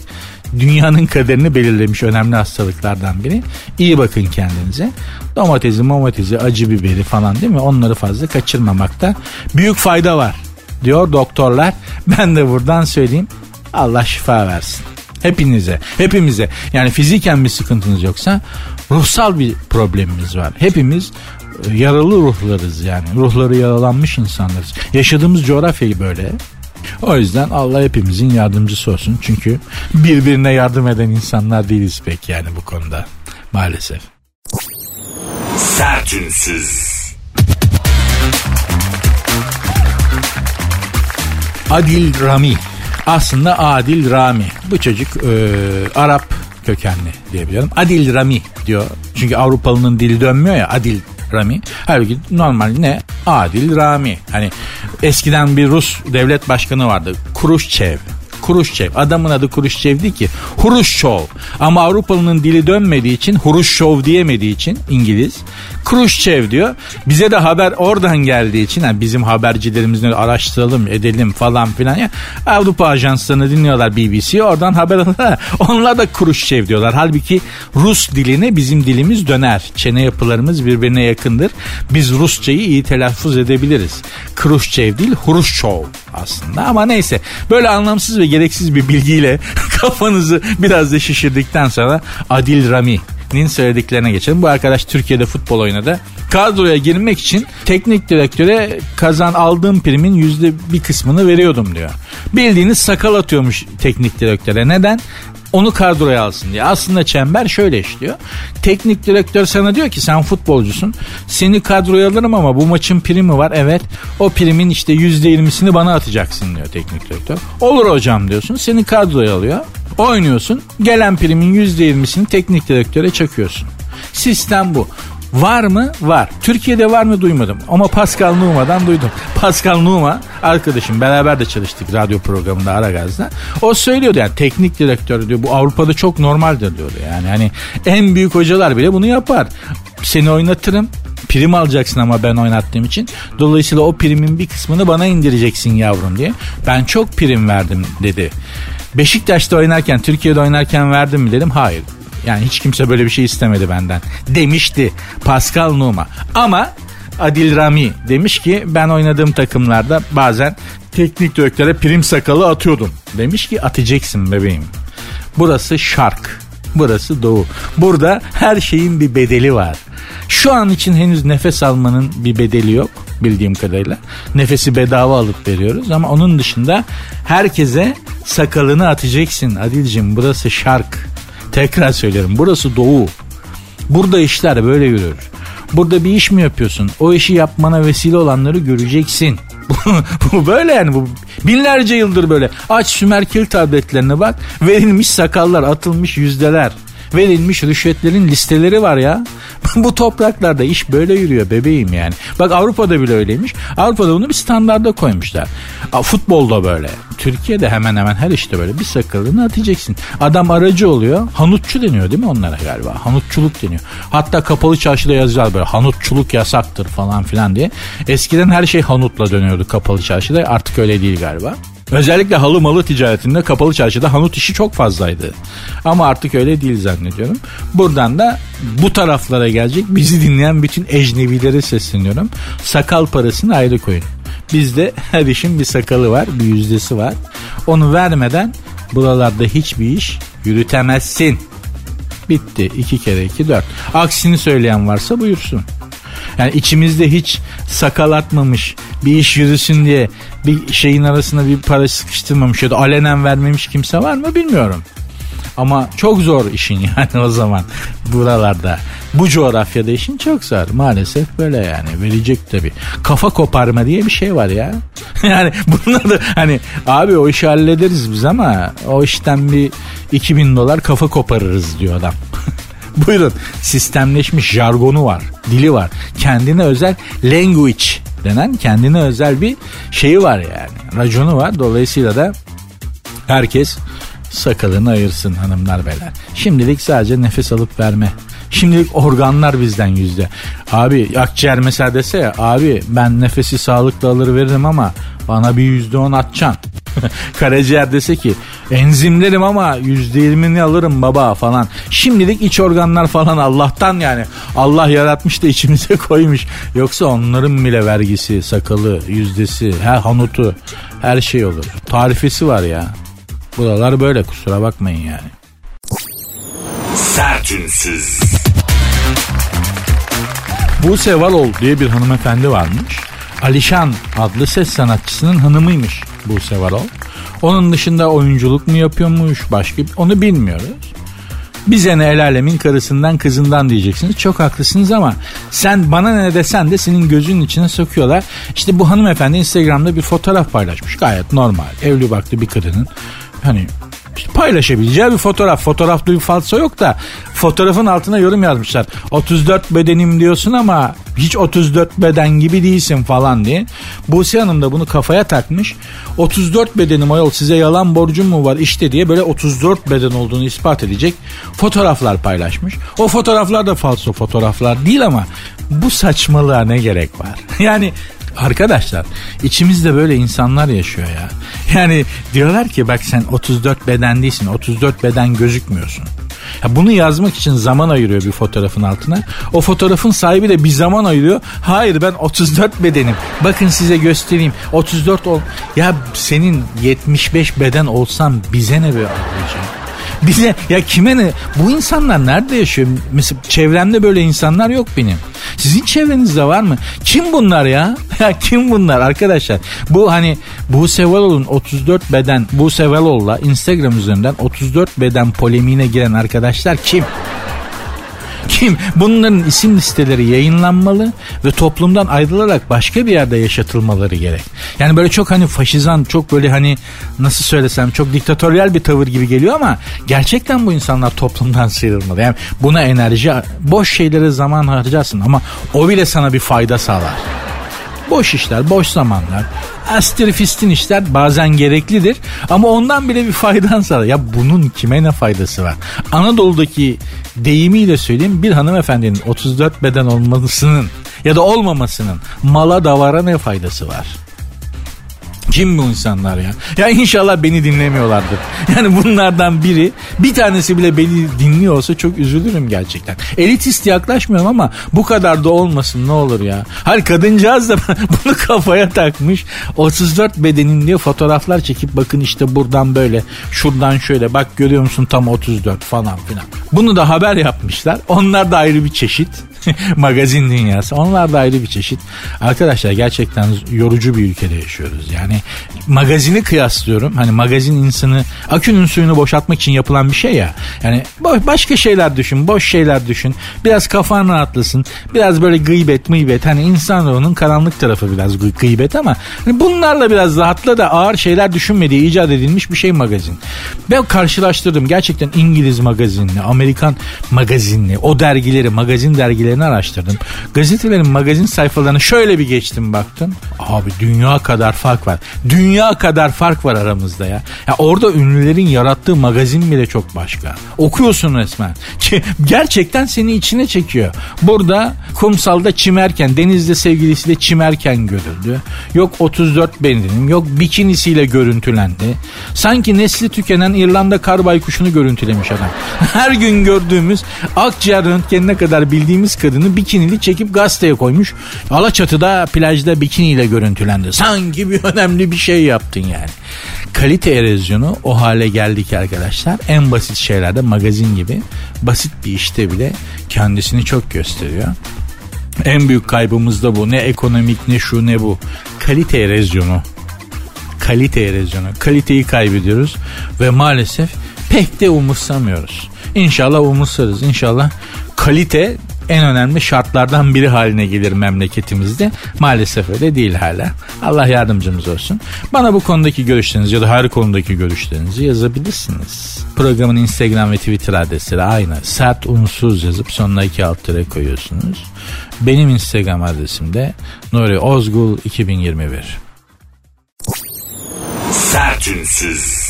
Dünyanın kaderini belirlemiş önemli hastalıklardan biri. İyi bakın kendinize. Domatesi, domatesi, acı biberi falan değil mi? Onları fazla kaçırmamakta büyük fayda var diyor doktorlar. *laughs* Ben de buradan söyleyeyim. Allah şifa versin. Hepinize, hepimize. Yani fiziken bir sıkıntınız yoksa ruhsal bir problemimiz var. Hepimiz e, yaralı ruhlarız yani. Ruhları yaralanmış insanlarız. Yaşadığımız coğrafyayı böyle. O yüzden Allah hepimizin yardımcısı olsun. Çünkü birbirine yardım eden insanlar değiliz pek yani bu konuda. Maalesef. Sertünsüz. Adil Rami. Aslında Adil Rami. Bu çocuk e, Arap kökenli diyebiliyorum. Adil Rami diyor. Çünkü Avrupalının dili dönmüyor ya Adil Rami. Halbuki normal ne? Adil Rami. Hani eskiden bir Rus devlet başkanı vardı. Khrushchev. Khrushchev. Adamın adı değil ki. Huruşşov. Ama Avrupalı'nın dili dönmediği için Huruşşov diyemediği için İngiliz. Khrushchev diyor. Bize de haber oradan geldiği için yani bizim habercilerimizi araştıralım edelim falan filan ya. Avrupa ajanslarını dinliyorlar BBC oradan haber alıyorlar. *laughs* Onlar da Khrushchev diyorlar. Halbuki Rus diline bizim dilimiz döner. Çene yapılarımız birbirine yakındır. Biz Rusçayı iyi telaffuz edebiliriz. Khrushchev değil Huruşşov aslında ama neyse. Böyle anlamsız ve gereksiz bir bilgiyle *laughs* kafanızı biraz da şişirdikten sonra Adil Rami'nin söylediklerine geçelim. Bu arkadaş Türkiye'de futbol oynadı. kadroya girmek için teknik direktöre kazan aldığım primin yüzde bir kısmını veriyordum diyor. Bildiğiniz sakal atıyormuş teknik direktöre. Neden? onu kadroya alsın diye. Aslında çember şöyle işliyor. Teknik direktör sana diyor ki sen futbolcusun. Seni kadroya alırım ama bu maçın primi var. Evet o primin işte %20'sini bana atacaksın diyor teknik direktör. Olur hocam diyorsun. Seni kadroya alıyor. Oynuyorsun. Gelen primin %20'sini teknik direktöre çakıyorsun. Sistem bu. Var mı? Var. Türkiye'de var mı duymadım. Ama Pascal Numa'dan duydum. *laughs* Pascal Numa arkadaşım beraber de çalıştık radyo programında Aragaz'da. O söylüyordu yani teknik direktör diyor bu Avrupa'da çok normaldir diyordu. Yani hani en büyük hocalar bile bunu yapar. Seni oynatırım. Prim alacaksın ama ben oynattığım için. Dolayısıyla o primin bir kısmını bana indireceksin yavrum diye. Ben çok prim verdim dedi. Beşiktaş'ta oynarken, Türkiye'de oynarken verdim mi dedim. Hayır. Yani hiç kimse böyle bir şey istemedi benden. Demişti Pascal Numa. Ama Adil Rami demiş ki ben oynadığım takımlarda bazen teknik direktöre prim sakalı atıyordum. Demiş ki atacaksın bebeğim. Burası şark. Burası doğu. Burada her şeyin bir bedeli var. Şu an için henüz nefes almanın bir bedeli yok bildiğim kadarıyla. Nefesi bedava alıp veriyoruz ama onun dışında herkese sakalını atacaksın Adil'cim burası şark. Tekrar söylüyorum burası doğu. Burada işler böyle yürür. Burada bir iş mi yapıyorsun? O işi yapmana vesile olanları göreceksin. *laughs* bu böyle yani bu binlerce yıldır böyle. Aç Sümer kil tabletlerine bak. Verilmiş sakallar, atılmış yüzdeler verilmiş rüşvetlerin listeleri var ya. *laughs* Bu topraklarda iş böyle yürüyor bebeğim yani. Bak Avrupa'da bile öyleymiş. Avrupa'da bunu bir standarda koymuşlar. Futbolda böyle. Türkiye'de hemen hemen her işte böyle bir sakalını atacaksın. Adam aracı oluyor. Hanutçu deniyor değil mi onlara galiba? Hanutçuluk deniyor. Hatta kapalı çarşıda yazıyorlar böyle hanutçuluk yasaktır falan filan diye. Eskiden her şey hanutla dönüyordu kapalı çarşıda. Artık öyle değil galiba. Özellikle halı malı ticaretinde kapalı çarşıda hanut işi çok fazlaydı. Ama artık öyle değil zannediyorum. Buradan da bu taraflara gelecek bizi dinleyen bütün ecnevilere sesleniyorum. Sakal parasını ayrı koyun. Bizde her işin bir sakalı var, bir yüzdesi var. Onu vermeden buralarda hiçbir iş yürütemezsin. Bitti. iki kere iki dört. Aksini söyleyen varsa buyursun. Yani içimizde hiç sakal atmamış bir iş yürüsün diye bir şeyin arasında bir para sıkıştırmamış ya da alenen vermemiş kimse var mı bilmiyorum. Ama çok zor işin *laughs* yani o zaman buralarda. Bu coğrafyada işin çok zor. Maalesef böyle yani. Verecek tabii. Kafa koparma diye bir şey var ya. *laughs* yani bunlar da hani abi o işi hallederiz biz ama o işten bir 2000 dolar kafa koparırız diyor adam. *laughs* Buyurun sistemleşmiş jargonu var, dili var. Kendine özel language denen kendine özel bir şeyi var yani. Raconu var. Dolayısıyla da herkes sakalını ayırsın hanımlar beyler. Şimdilik sadece nefes alıp verme. Şimdilik organlar bizden yüzde. Abi akciğer mesela dese ya abi ben nefesi sağlıklı alır veririm ama bana bir yüzde on atacaksın. *laughs* Karaciğer dese ki enzimlerim ama yüzde yirmini alırım baba falan. Şimdilik iç organlar falan Allah'tan yani. Allah yaratmış da içimize *laughs* koymuş. Yoksa onların bile vergisi, sakalı, yüzdesi, her hanutu her şey olur. Tarifesi var ya. Buralar böyle kusura bakmayın yani. Sertünsüz. Buse Valol diye bir hanımefendi varmış. Alişan adlı ses sanatçısının hanımıymış Buse Varol. Onun dışında oyunculuk mu yapıyormuş başka onu bilmiyoruz. Bize ne el alemin karısından kızından diyeceksiniz. Çok haklısınız ama sen bana ne desen de senin gözünün içine sokuyorlar. İşte bu hanımefendi Instagram'da bir fotoğraf paylaşmış. Gayet normal. Evli baktı bir kadının hani paylaşabileceği bir fotoğraf. Fotoğrafta bir falso yok da fotoğrafın altına yorum yazmışlar. 34 bedenim diyorsun ama hiç 34 beden gibi değilsin falan diye. Buse Hanım da bunu kafaya takmış. 34 bedenim ayol size yalan borcum mu var işte diye böyle 34 beden olduğunu ispat edecek fotoğraflar paylaşmış. O fotoğraflar da falso fotoğraflar değil ama bu saçmalığa ne gerek var? *laughs* Yani Arkadaşlar içimizde böyle insanlar yaşıyor ya. Yani diyorlar ki bak sen 34 beden değilsin 34 beden gözükmüyorsun. Ya bunu yazmak için zaman ayırıyor bir fotoğrafın altına. O fotoğrafın sahibi de bir zaman ayırıyor. Hayır ben 34 bedenim. Bakın size göstereyim. 34 ol. Ya senin 75 beden olsan bize ne be ablacığım? Bize ya kime ne? Bu insanlar nerede yaşıyor? Mesela çevremde böyle insanlar yok benim. Sizin çevrenizde var mı? Kim bunlar ya? *laughs* Ya kim bunlar arkadaşlar? Bu hani Buse Valol'un 34 beden Buse Valol'la Instagram üzerinden 34 beden polemiğine giren arkadaşlar kim? Kim? Bunların isim listeleri yayınlanmalı ve toplumdan ayrılarak başka bir yerde yaşatılmaları gerek. Yani böyle çok hani faşizan, çok böyle hani nasıl söylesem çok diktatöryel bir tavır gibi geliyor ama gerçekten bu insanlar toplumdan sıyrılmalı. Yani buna enerji, boş şeylere zaman harcarsın ama o bile sana bir fayda sağlar. Boş işler, boş zamanlar. Astrifistin işler bazen gereklidir ama ondan bile bir faydan sağlar. Ya bunun kime ne faydası var? Anadolu'daki deyimiyle söyleyeyim bir hanımefendinin 34 beden olmasının ya da olmamasının mala davara ne faydası var? Kim bu insanlar ya? Ya inşallah beni dinlemiyorlardır. Yani bunlardan biri bir tanesi bile beni dinliyorsa çok üzülürüm gerçekten. Elitist yaklaşmıyorum ama bu kadar da olmasın ne olur ya. Hayır kadıncağız da *laughs* bunu kafaya takmış. 34 bedenin diye fotoğraflar çekip bakın işte buradan böyle şuradan şöyle bak görüyor musun tam 34 falan filan. Bunu da haber yapmışlar. Onlar da ayrı bir çeşit. *laughs* magazin dünyası. Onlar da ayrı bir çeşit. Arkadaşlar gerçekten yorucu bir ülkede yaşıyoruz. Yani magazini kıyaslıyorum. Hani magazin insanı akünün suyunu boşaltmak için yapılan bir şey ya. Yani başka şeyler düşün, boş şeyler düşün. Biraz kafan rahatlasın. Biraz böyle gıybet mıybet. Hani insanoğlunun karanlık tarafı biraz gıybet ama hani bunlarla biraz rahatla da ağır şeyler düşünmediği icat edilmiş bir şey magazin. Ben karşılaştırdım. Gerçekten İngiliz magazinli, Amerikan magazinli, o dergileri, magazin dergilerini araştırdım. Gazetelerin magazin sayfalarını şöyle bir geçtim baktım. Abi dünya kadar fark var. Dünya kadar fark var aramızda ya. Ya orada ünlülerin yarattığı magazin bile çok başka. Okuyorsun resmen. *laughs* Gerçekten seni içine çekiyor. Burada kumsalda çimerken, denizde sevgilisi de çimerken görüldü. Yok 34 bendinim, yok bikinisiyle görüntülendi. Sanki nesli tükenen İrlanda kar baykuşunu görüntülemiş adam. *laughs* Her gün gördüğümüz akciğer röntgenine kadar bildiğimiz kadını bikinili çekip gazeteye koymuş. Alaçatı'da plajda bikiniyle görüntülendi. Sanki bir önemli bir şey yaptın yani. Kalite erozyonu o hale geldik arkadaşlar. En basit şeylerde magazin gibi basit bir işte bile kendisini çok gösteriyor. En büyük kaybımız da bu. Ne ekonomik ne şu ne bu. Kalite erozyonu. Kalite erozyonu. Kaliteyi kaybediyoruz ve maalesef pek de umursamıyoruz. İnşallah umursarız. İnşallah kalite en önemli şartlardan biri haline gelir memleketimizde. Maalesef öyle değil hala. Allah yardımcımız olsun. Bana bu konudaki görüşlerinizi ya da her konudaki görüşlerinizi yazabilirsiniz. Programın Instagram ve Twitter adresleri aynı. Sert unsuz yazıp sonuna iki alt tere koyuyorsunuz. Benim Instagram adresim de Nuri Ozgul 2021. Sertünsüz.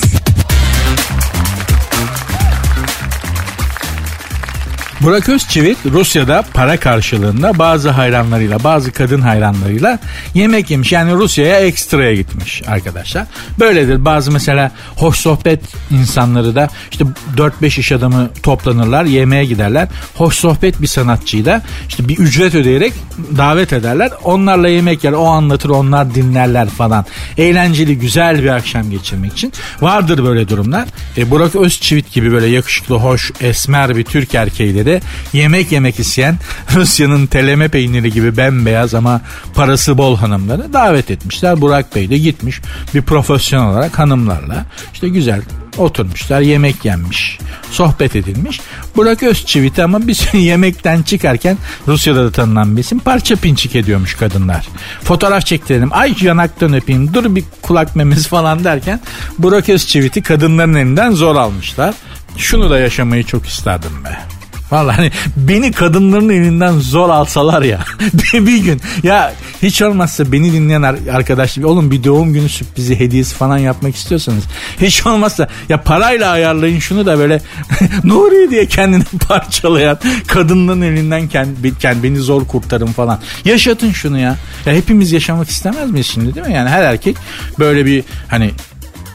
Burak Özçivit Rusya'da para karşılığında bazı hayranlarıyla bazı kadın hayranlarıyla yemek yemiş. Yani Rusya'ya ekstraya gitmiş arkadaşlar. Böyledir bazı mesela hoş sohbet insanları da işte 4-5 iş adamı toplanırlar yemeğe giderler. Hoş sohbet bir sanatçıyı da işte bir ücret ödeyerek davet ederler. Onlarla yemek yer o anlatır onlar dinlerler falan. Eğlenceli güzel bir akşam geçirmek için. Vardır böyle durumlar. E, Burak Özçivit gibi böyle yakışıklı hoş esmer bir Türk erkeğiyle de yemek yemek isteyen *laughs* Rusya'nın teleme peyniri gibi bembeyaz ama parası bol hanımları davet etmişler. Burak Bey de gitmiş bir profesyonel olarak hanımlarla işte güzel oturmuşlar yemek yenmiş sohbet edilmiş. Burak Özçivit ama bir *laughs* yemekten çıkarken Rusya'da da tanınan bir isim parça pinçik ediyormuş kadınlar. Fotoğraf çektirelim. Ay yanaktan öpeyim dur bir kulak memesi falan derken Burak Özçivit'i kadınların elinden zor almışlar. Şunu da yaşamayı çok isterdim be Vallahi hani beni kadınların elinden zor alsalar ya *laughs* bir gün. Ya hiç olmazsa beni dinleyen arkadaş oğlum bir doğum günü sürprizi hediyesi falan yapmak istiyorsanız hiç olmazsa ya parayla ayarlayın şunu da böyle *laughs* Nuri diye kendini *laughs* parçalayan kadınların elinden kendi beni zor kurtarın falan. Yaşatın şunu ya. Ya hepimiz yaşamak istemez miyiz şimdi değil mi? Yani her erkek böyle bir hani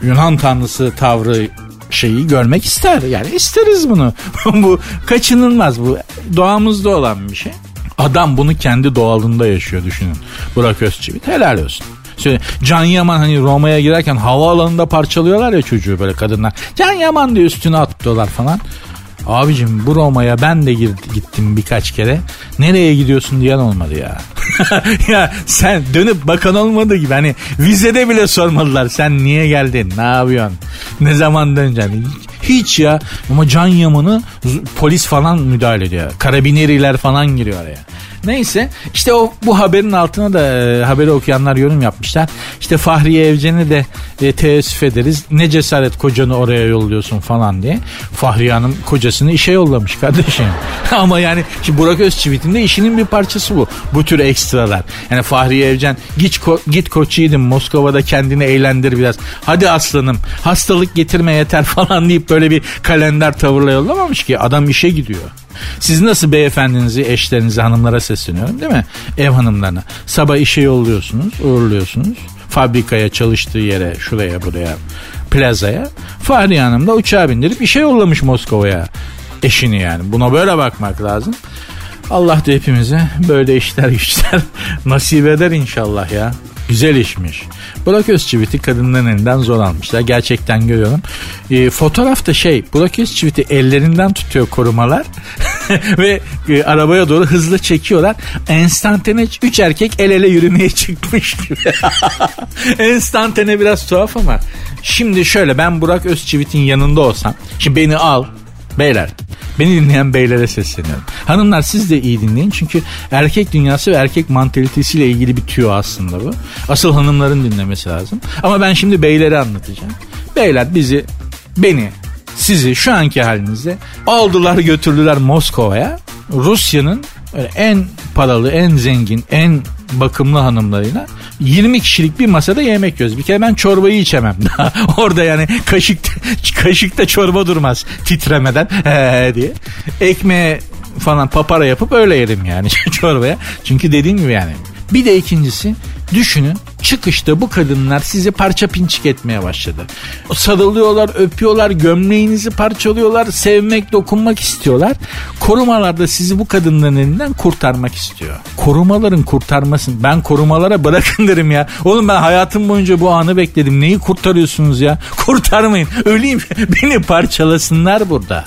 Yunan tanrısı tavrı şeyi görmek ister. Yani isteriz bunu. *laughs* bu kaçınılmaz bu. Doğamızda olan bir şey. Adam bunu kendi doğalında yaşıyor düşünün. Burak Özçivit helal olsun. Söyle, Can Yaman hani Roma'ya girerken havaalanında parçalıyorlar ya çocuğu böyle kadınlar. Can Yaman diye üstüne atlıyorlar falan. Abicim bu Roma'ya ben de gittim birkaç kere. Nereye gidiyorsun diyen olmadı ya. *laughs* ya sen dönüp bakan olmadı gibi. Hani vizede bile sormadılar. Sen niye geldin? Ne yapıyorsun? Ne zaman döneceksin? Hiç ya. Ama can yamanı polis falan müdahale ediyor. Karabineriler falan giriyor araya. Neyse işte o bu haberin altına da e, haberi okuyanlar yorum yapmışlar. İşte Fahriye Evcen'e de e, teessüf ederiz. Ne cesaret kocanı oraya yolluyorsun falan diye. Fahriye Hanım kocasını işe yollamış kardeşim. *laughs* Ama yani şimdi Burak Özçivit'in de işinin bir parçası bu. Bu tür ekstralar. Yani Fahriye Evcen git, ko- git koç yiğidim Moskova'da kendini eğlendir biraz. Hadi aslanım hastalık getirme yeter *laughs* falan deyip böyle bir kalender tavırla yollamamış ki adam işe gidiyor. Siz nasıl beyefendinizi, eşlerinizi, hanımlara sesleniyorum değil mi? Ev hanımlarına. Sabah işe yolluyorsunuz, uğurluyorsunuz. Fabrikaya, çalıştığı yere, şuraya, buraya, plazaya. Fahriye Hanım da uçağa bindirip işe yollamış Moskova'ya eşini yani. Buna böyle bakmak lazım. Allah da hepimize böyle işler *laughs* güçler nasip eder inşallah ya. Güzel işmiş. Burak Özçivit'i kadınların elinden zor almışlar. Gerçekten görüyorum. E, fotoğrafta şey Burak Özçivit'i ellerinden tutuyor korumalar. *laughs* Ve e, arabaya doğru hızlı çekiyorlar. Enstantane 3 erkek el ele yürümeye *laughs* çıkmış gibi. *laughs* Enstantane biraz tuhaf ama. Şimdi şöyle ben Burak Özçivit'in yanında olsam. Şimdi beni al. Beyler Beni dinleyen beylere sesleniyorum. Hanımlar siz de iyi dinleyin çünkü erkek dünyası ve erkek mantalitesiyle ilgili bir tüyo aslında bu. Asıl hanımların dinlemesi lazım. Ama ben şimdi beylere anlatacağım. Beyler bizi, beni, sizi şu anki halinizde aldılar götürdüler Moskova'ya. Rusya'nın en paralı, en zengin, en bakımlı hanımlarıyla 20 kişilik bir masada yemek yiyoruz. Bir kere ben çorbayı içemem. *laughs* Orada yani kaşık kaşıkta çorba durmaz titremeden ee, diye. Ekmeğe falan papara yapıp öyle yerim yani *laughs* çorbaya. Çünkü dediğim gibi yani. Bir de ikincisi düşünün çıkışta bu kadınlar sizi parça pinçik etmeye başladı. Sarılıyorlar, öpüyorlar, gömleğinizi parçalıyorlar, sevmek, dokunmak istiyorlar. Korumalar da sizi bu kadınların elinden kurtarmak istiyor. Korumaların kurtarmasın. Ben korumalara bırakın *laughs* derim ya. Oğlum ben hayatım boyunca bu anı bekledim. Neyi kurtarıyorsunuz ya? *laughs* Kurtarmayın. Öleyim. *laughs* Beni parçalasınlar burada.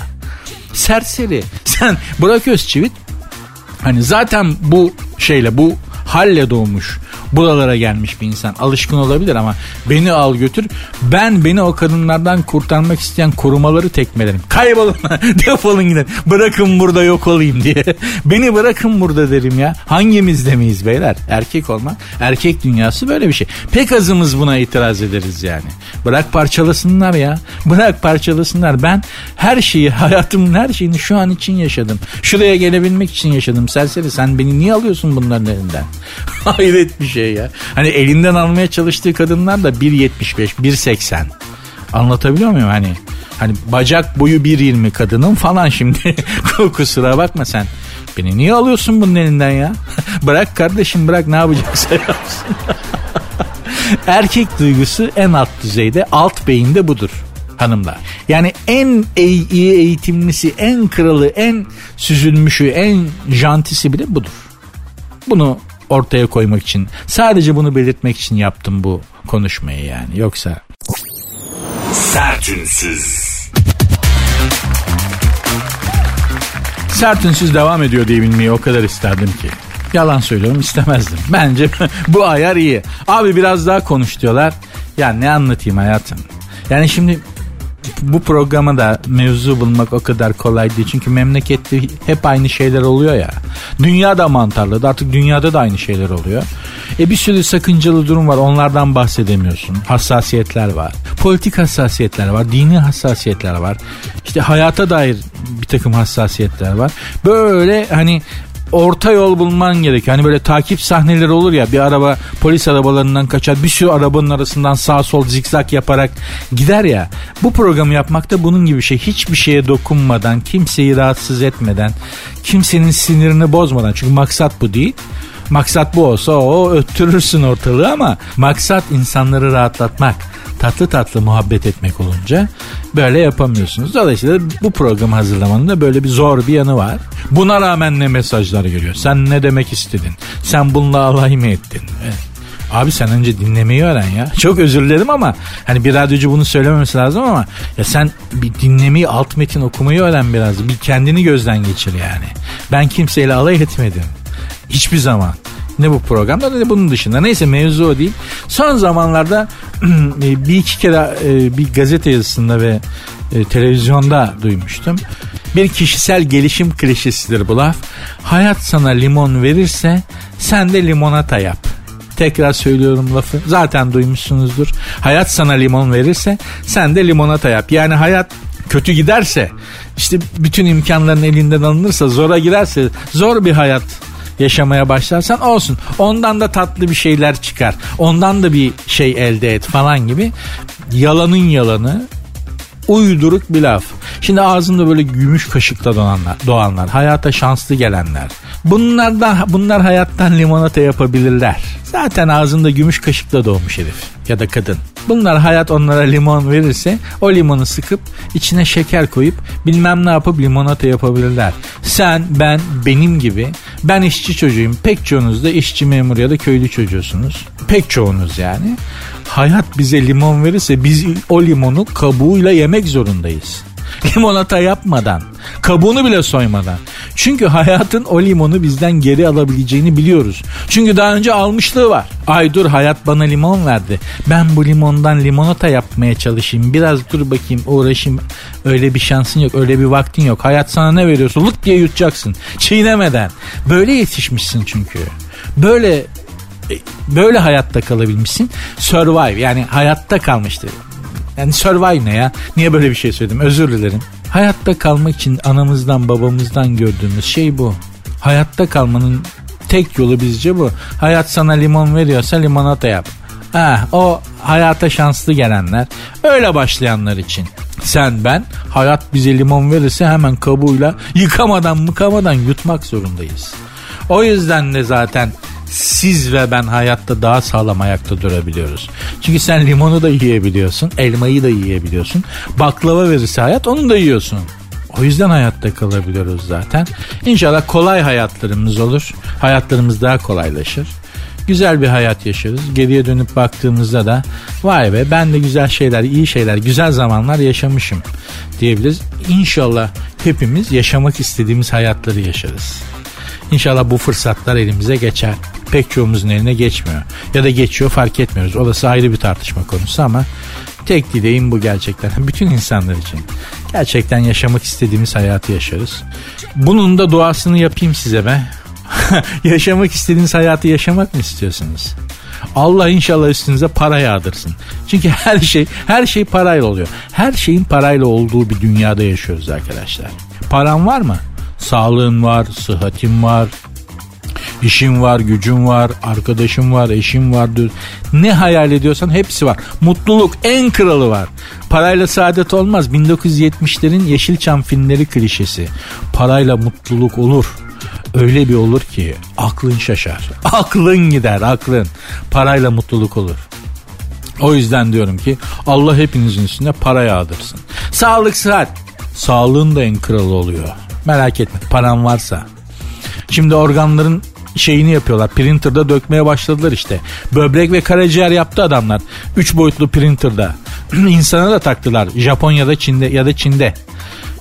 Serseri. Sen Burak Özçivit hani zaten bu şeyle bu halle doğmuş buralara gelmiş bir insan. Alışkın olabilir ama beni al götür. Ben beni o kadınlardan kurtarmak isteyen korumaları tekmelerim. Kaybolun *laughs* defolun gidin. Bırakın burada yok olayım diye. *laughs* beni bırakın burada derim ya. Hangimizde miyiz beyler? Erkek olmak. Erkek dünyası böyle bir şey. Pek azımız buna itiraz ederiz yani. Bırak parçalasınlar ya. Bırak parçalasınlar. Ben her şeyi *laughs* hayatımın her şeyini şu an için yaşadım. Şuraya gelebilmek için yaşadım. Serseri sen beni niye alıyorsun bunların elinden? Hayret bir şey ya. Hani elinden almaya çalıştığı kadınlar da 1.75, 1.80. Anlatabiliyor muyum hani? Hani bacak boyu 1.20 kadının falan şimdi. *laughs* Kusura bakma sen. Beni niye alıyorsun bunun elinden ya? *laughs* bırak kardeşim bırak ne yapacaksa yapsın. *laughs* Erkek duygusu en alt düzeyde, alt beyinde budur hanımlar. Yani en iyi eğitimlisi, en kralı, en süzülmüşü, en jantisi bile budur. Bunu ortaya koymak için sadece bunu belirtmek için yaptım bu konuşmayı yani yoksa Sertünsüz Sertünsüz devam ediyor diye bilmeyi o kadar isterdim ki. Yalan söylüyorum istemezdim. *laughs* Bence bu ayar iyi. Abi biraz daha konuş diyorlar. Ya ne anlatayım hayatım. Yani şimdi bu programa da mevzu bulmak o kadar kolay değil. Çünkü memlekette hep aynı şeyler oluyor ya. Dünya da mantarladı. Artık dünyada da aynı şeyler oluyor. E bir sürü sakıncalı durum var. Onlardan bahsedemiyorsun. Hassasiyetler var. Politik hassasiyetler var. Dini hassasiyetler var. İşte hayata dair bir takım hassasiyetler var. Böyle hani orta yol bulman gerekiyor. Hani böyle takip sahneleri olur ya bir araba polis arabalarından kaçar bir sürü arabanın arasından sağ sol zikzak yaparak gider ya. Bu programı yapmakta bunun gibi bir şey. Hiçbir şeye dokunmadan, kimseyi rahatsız etmeden, kimsenin sinirini bozmadan. Çünkü maksat bu değil. Maksat bu olsa o öttürürsün ortalığı ama maksat insanları rahatlatmak tatlı tatlı muhabbet etmek olunca böyle yapamıyorsunuz. Dolayısıyla bu programı hazırlamanın da böyle bir zor bir yanı var. Buna rağmen ne mesajlar geliyor? Sen ne demek istedin? Sen bununla alay mı ettin? Abi sen önce dinlemeyi öğren ya. *laughs* Çok özür dilerim ama hani bir radyocu bunu söylememesi lazım ama ya sen bir dinlemeyi alt metin okumayı öğren biraz. Bir kendini gözden geçir yani. Ben kimseyle alay etmedim. Hiçbir zaman. Ne bu programda ne bunun dışında. Neyse mevzu o değil. Son zamanlarda *clears throat* bir iki kere e, bir gazete yazısında ve e, televizyonda duymuştum. Bir kişisel gelişim klişesidir bu laf. Hayat sana limon verirse sen de limonata yap. Tekrar söylüyorum lafı. Zaten duymuşsunuzdur. Hayat sana limon verirse sen de limonata yap. Yani hayat kötü giderse işte bütün imkanların elinden alınırsa zora girerse zor bir hayat yaşamaya başlarsan olsun. Ondan da tatlı bir şeyler çıkar. Ondan da bir şey elde et falan gibi. Yalanın yalanı uyduruk bir laf. Şimdi ağzında böyle gümüş kaşıkla doğanlar, doğanlar, hayata şanslı gelenler. Bunlar da bunlar hayattan limonata yapabilirler. Zaten ağzında gümüş kaşıkla doğmuş herif ya da kadın. Bunlar hayat onlara limon verirse o limonu sıkıp içine şeker koyup bilmem ne yapıp limonata yapabilirler. Sen, ben, benim gibi ben işçi çocuğuyum. Pek çoğunuz da işçi memur ya da köylü çocuğusunuz. Pek çoğunuz yani. Hayat bize limon verirse biz o limonu kabuğuyla yemek zorundayız. *laughs* Limonata yapmadan, kabuğunu bile soymadan. Çünkü hayatın o limonu bizden geri alabileceğini biliyoruz. Çünkü daha önce almışlığı var. Ay dur hayat bana limon verdi. Ben bu limondan limonata yapmaya çalışayım. Biraz dur bakayım uğraşayım. Öyle bir şansın yok, öyle bir vaktin yok. Hayat sana ne veriyorsa lık diye yutacaksın. Çiğnemeden. Böyle yetişmişsin çünkü. Böyle böyle hayatta kalabilmişsin. Survive yani hayatta kalmıştı. Yani survive ne ya? Niye böyle bir şey söyledim? Özür dilerim. Hayatta kalmak için anamızdan babamızdan gördüğümüz şey bu. Hayatta kalmanın tek yolu bizce bu. Hayat sana limon veriyorsa limonata yap. Ha, o hayata şanslı gelenler, öyle başlayanlar için. Sen ben hayat bize limon verirse hemen kabuğuyla yıkamadan mıkamadan yutmak zorundayız. O yüzden de zaten siz ve ben hayatta daha sağlam ayakta durabiliyoruz. Çünkü sen limonu da yiyebiliyorsun, elmayı da yiyebiliyorsun. Baklava verirse hayat onu da yiyorsun. O yüzden hayatta kalabiliyoruz zaten. İnşallah kolay hayatlarımız olur. Hayatlarımız daha kolaylaşır. Güzel bir hayat yaşarız. Geriye dönüp baktığımızda da vay be ben de güzel şeyler, iyi şeyler, güzel zamanlar yaşamışım diyebiliriz. İnşallah hepimiz yaşamak istediğimiz hayatları yaşarız. İnşallah bu fırsatlar elimize geçer. Pek çoğumuzun eline geçmiyor. Ya da geçiyor fark etmiyoruz. Orası ayrı bir tartışma konusu ama tek dileğim bu gerçekten. *laughs* Bütün insanlar için. Gerçekten yaşamak istediğimiz hayatı yaşarız. Bunun da duasını yapayım size be. *laughs* yaşamak istediğiniz hayatı yaşamak mı istiyorsunuz? Allah inşallah üstünüze para yağdırsın. Çünkü her şey her şey parayla oluyor. Her şeyin parayla olduğu bir dünyada yaşıyoruz arkadaşlar. Paran var mı? Sağlığın var, sıhhatin var, işin var, gücün var, arkadaşın var, eşin var. Ne hayal ediyorsan hepsi var. Mutluluk en kralı var. Parayla saadet olmaz. 1970'lerin Yeşilçam filmleri klişesi. Parayla mutluluk olur. Öyle bir olur ki aklın şaşar. *laughs* Aklın gider aklın. Parayla mutluluk olur. O yüzden diyorum ki Allah hepinizin üstüne para yağdırsın. Sağlık sıhhat. Sağlığın da en kralı oluyor. Merak etme paran varsa. Şimdi organların şeyini yapıyorlar. Printer'da dökmeye başladılar işte. Böbrek ve karaciğer yaptı adamlar. Üç boyutlu printer'da. *clears throat* İnsana da taktılar. Japonya'da Çin'de ya da Çin'de.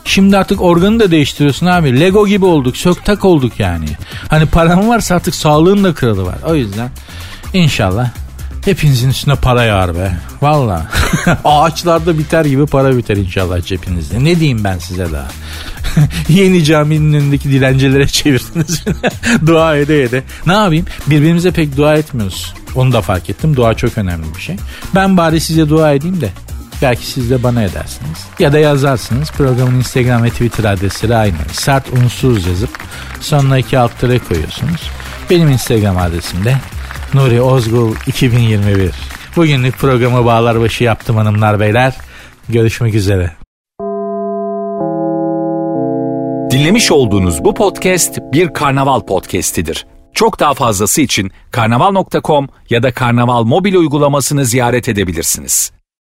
Şimdi artık organı da değiştiriyorsun abi. Lego gibi olduk. Sök tak olduk yani. Hani paran varsa artık sağlığın da kralı var. O yüzden inşallah Hepinizin üstüne para yağar be. Valla. *laughs* Ağaçlarda biter gibi para biter inşallah cebinizde. Ne diyeyim ben size daha. *laughs* Yeni caminin önündeki dilencilere çevirdiniz. *laughs* dua ede ede. Ne yapayım? Birbirimize pek dua etmiyoruz. Onu da fark ettim. Dua çok önemli bir şey. Ben bari size dua edeyim de Belki siz de bana edersiniz. Ya da yazarsınız. Programın Instagram ve Twitter adresleri aynı. Sert unsuz yazıp sonuna iki alt koyuyorsunuz. Benim Instagram adresim de Nuri Ozgul 2021. Bugünlük programı bağlar başı yaptım hanımlar beyler. Görüşmek üzere. Dinlemiş olduğunuz bu podcast bir karnaval podcastidir. Çok daha fazlası için karnaval.com ya da karnaval mobil uygulamasını ziyaret edebilirsiniz.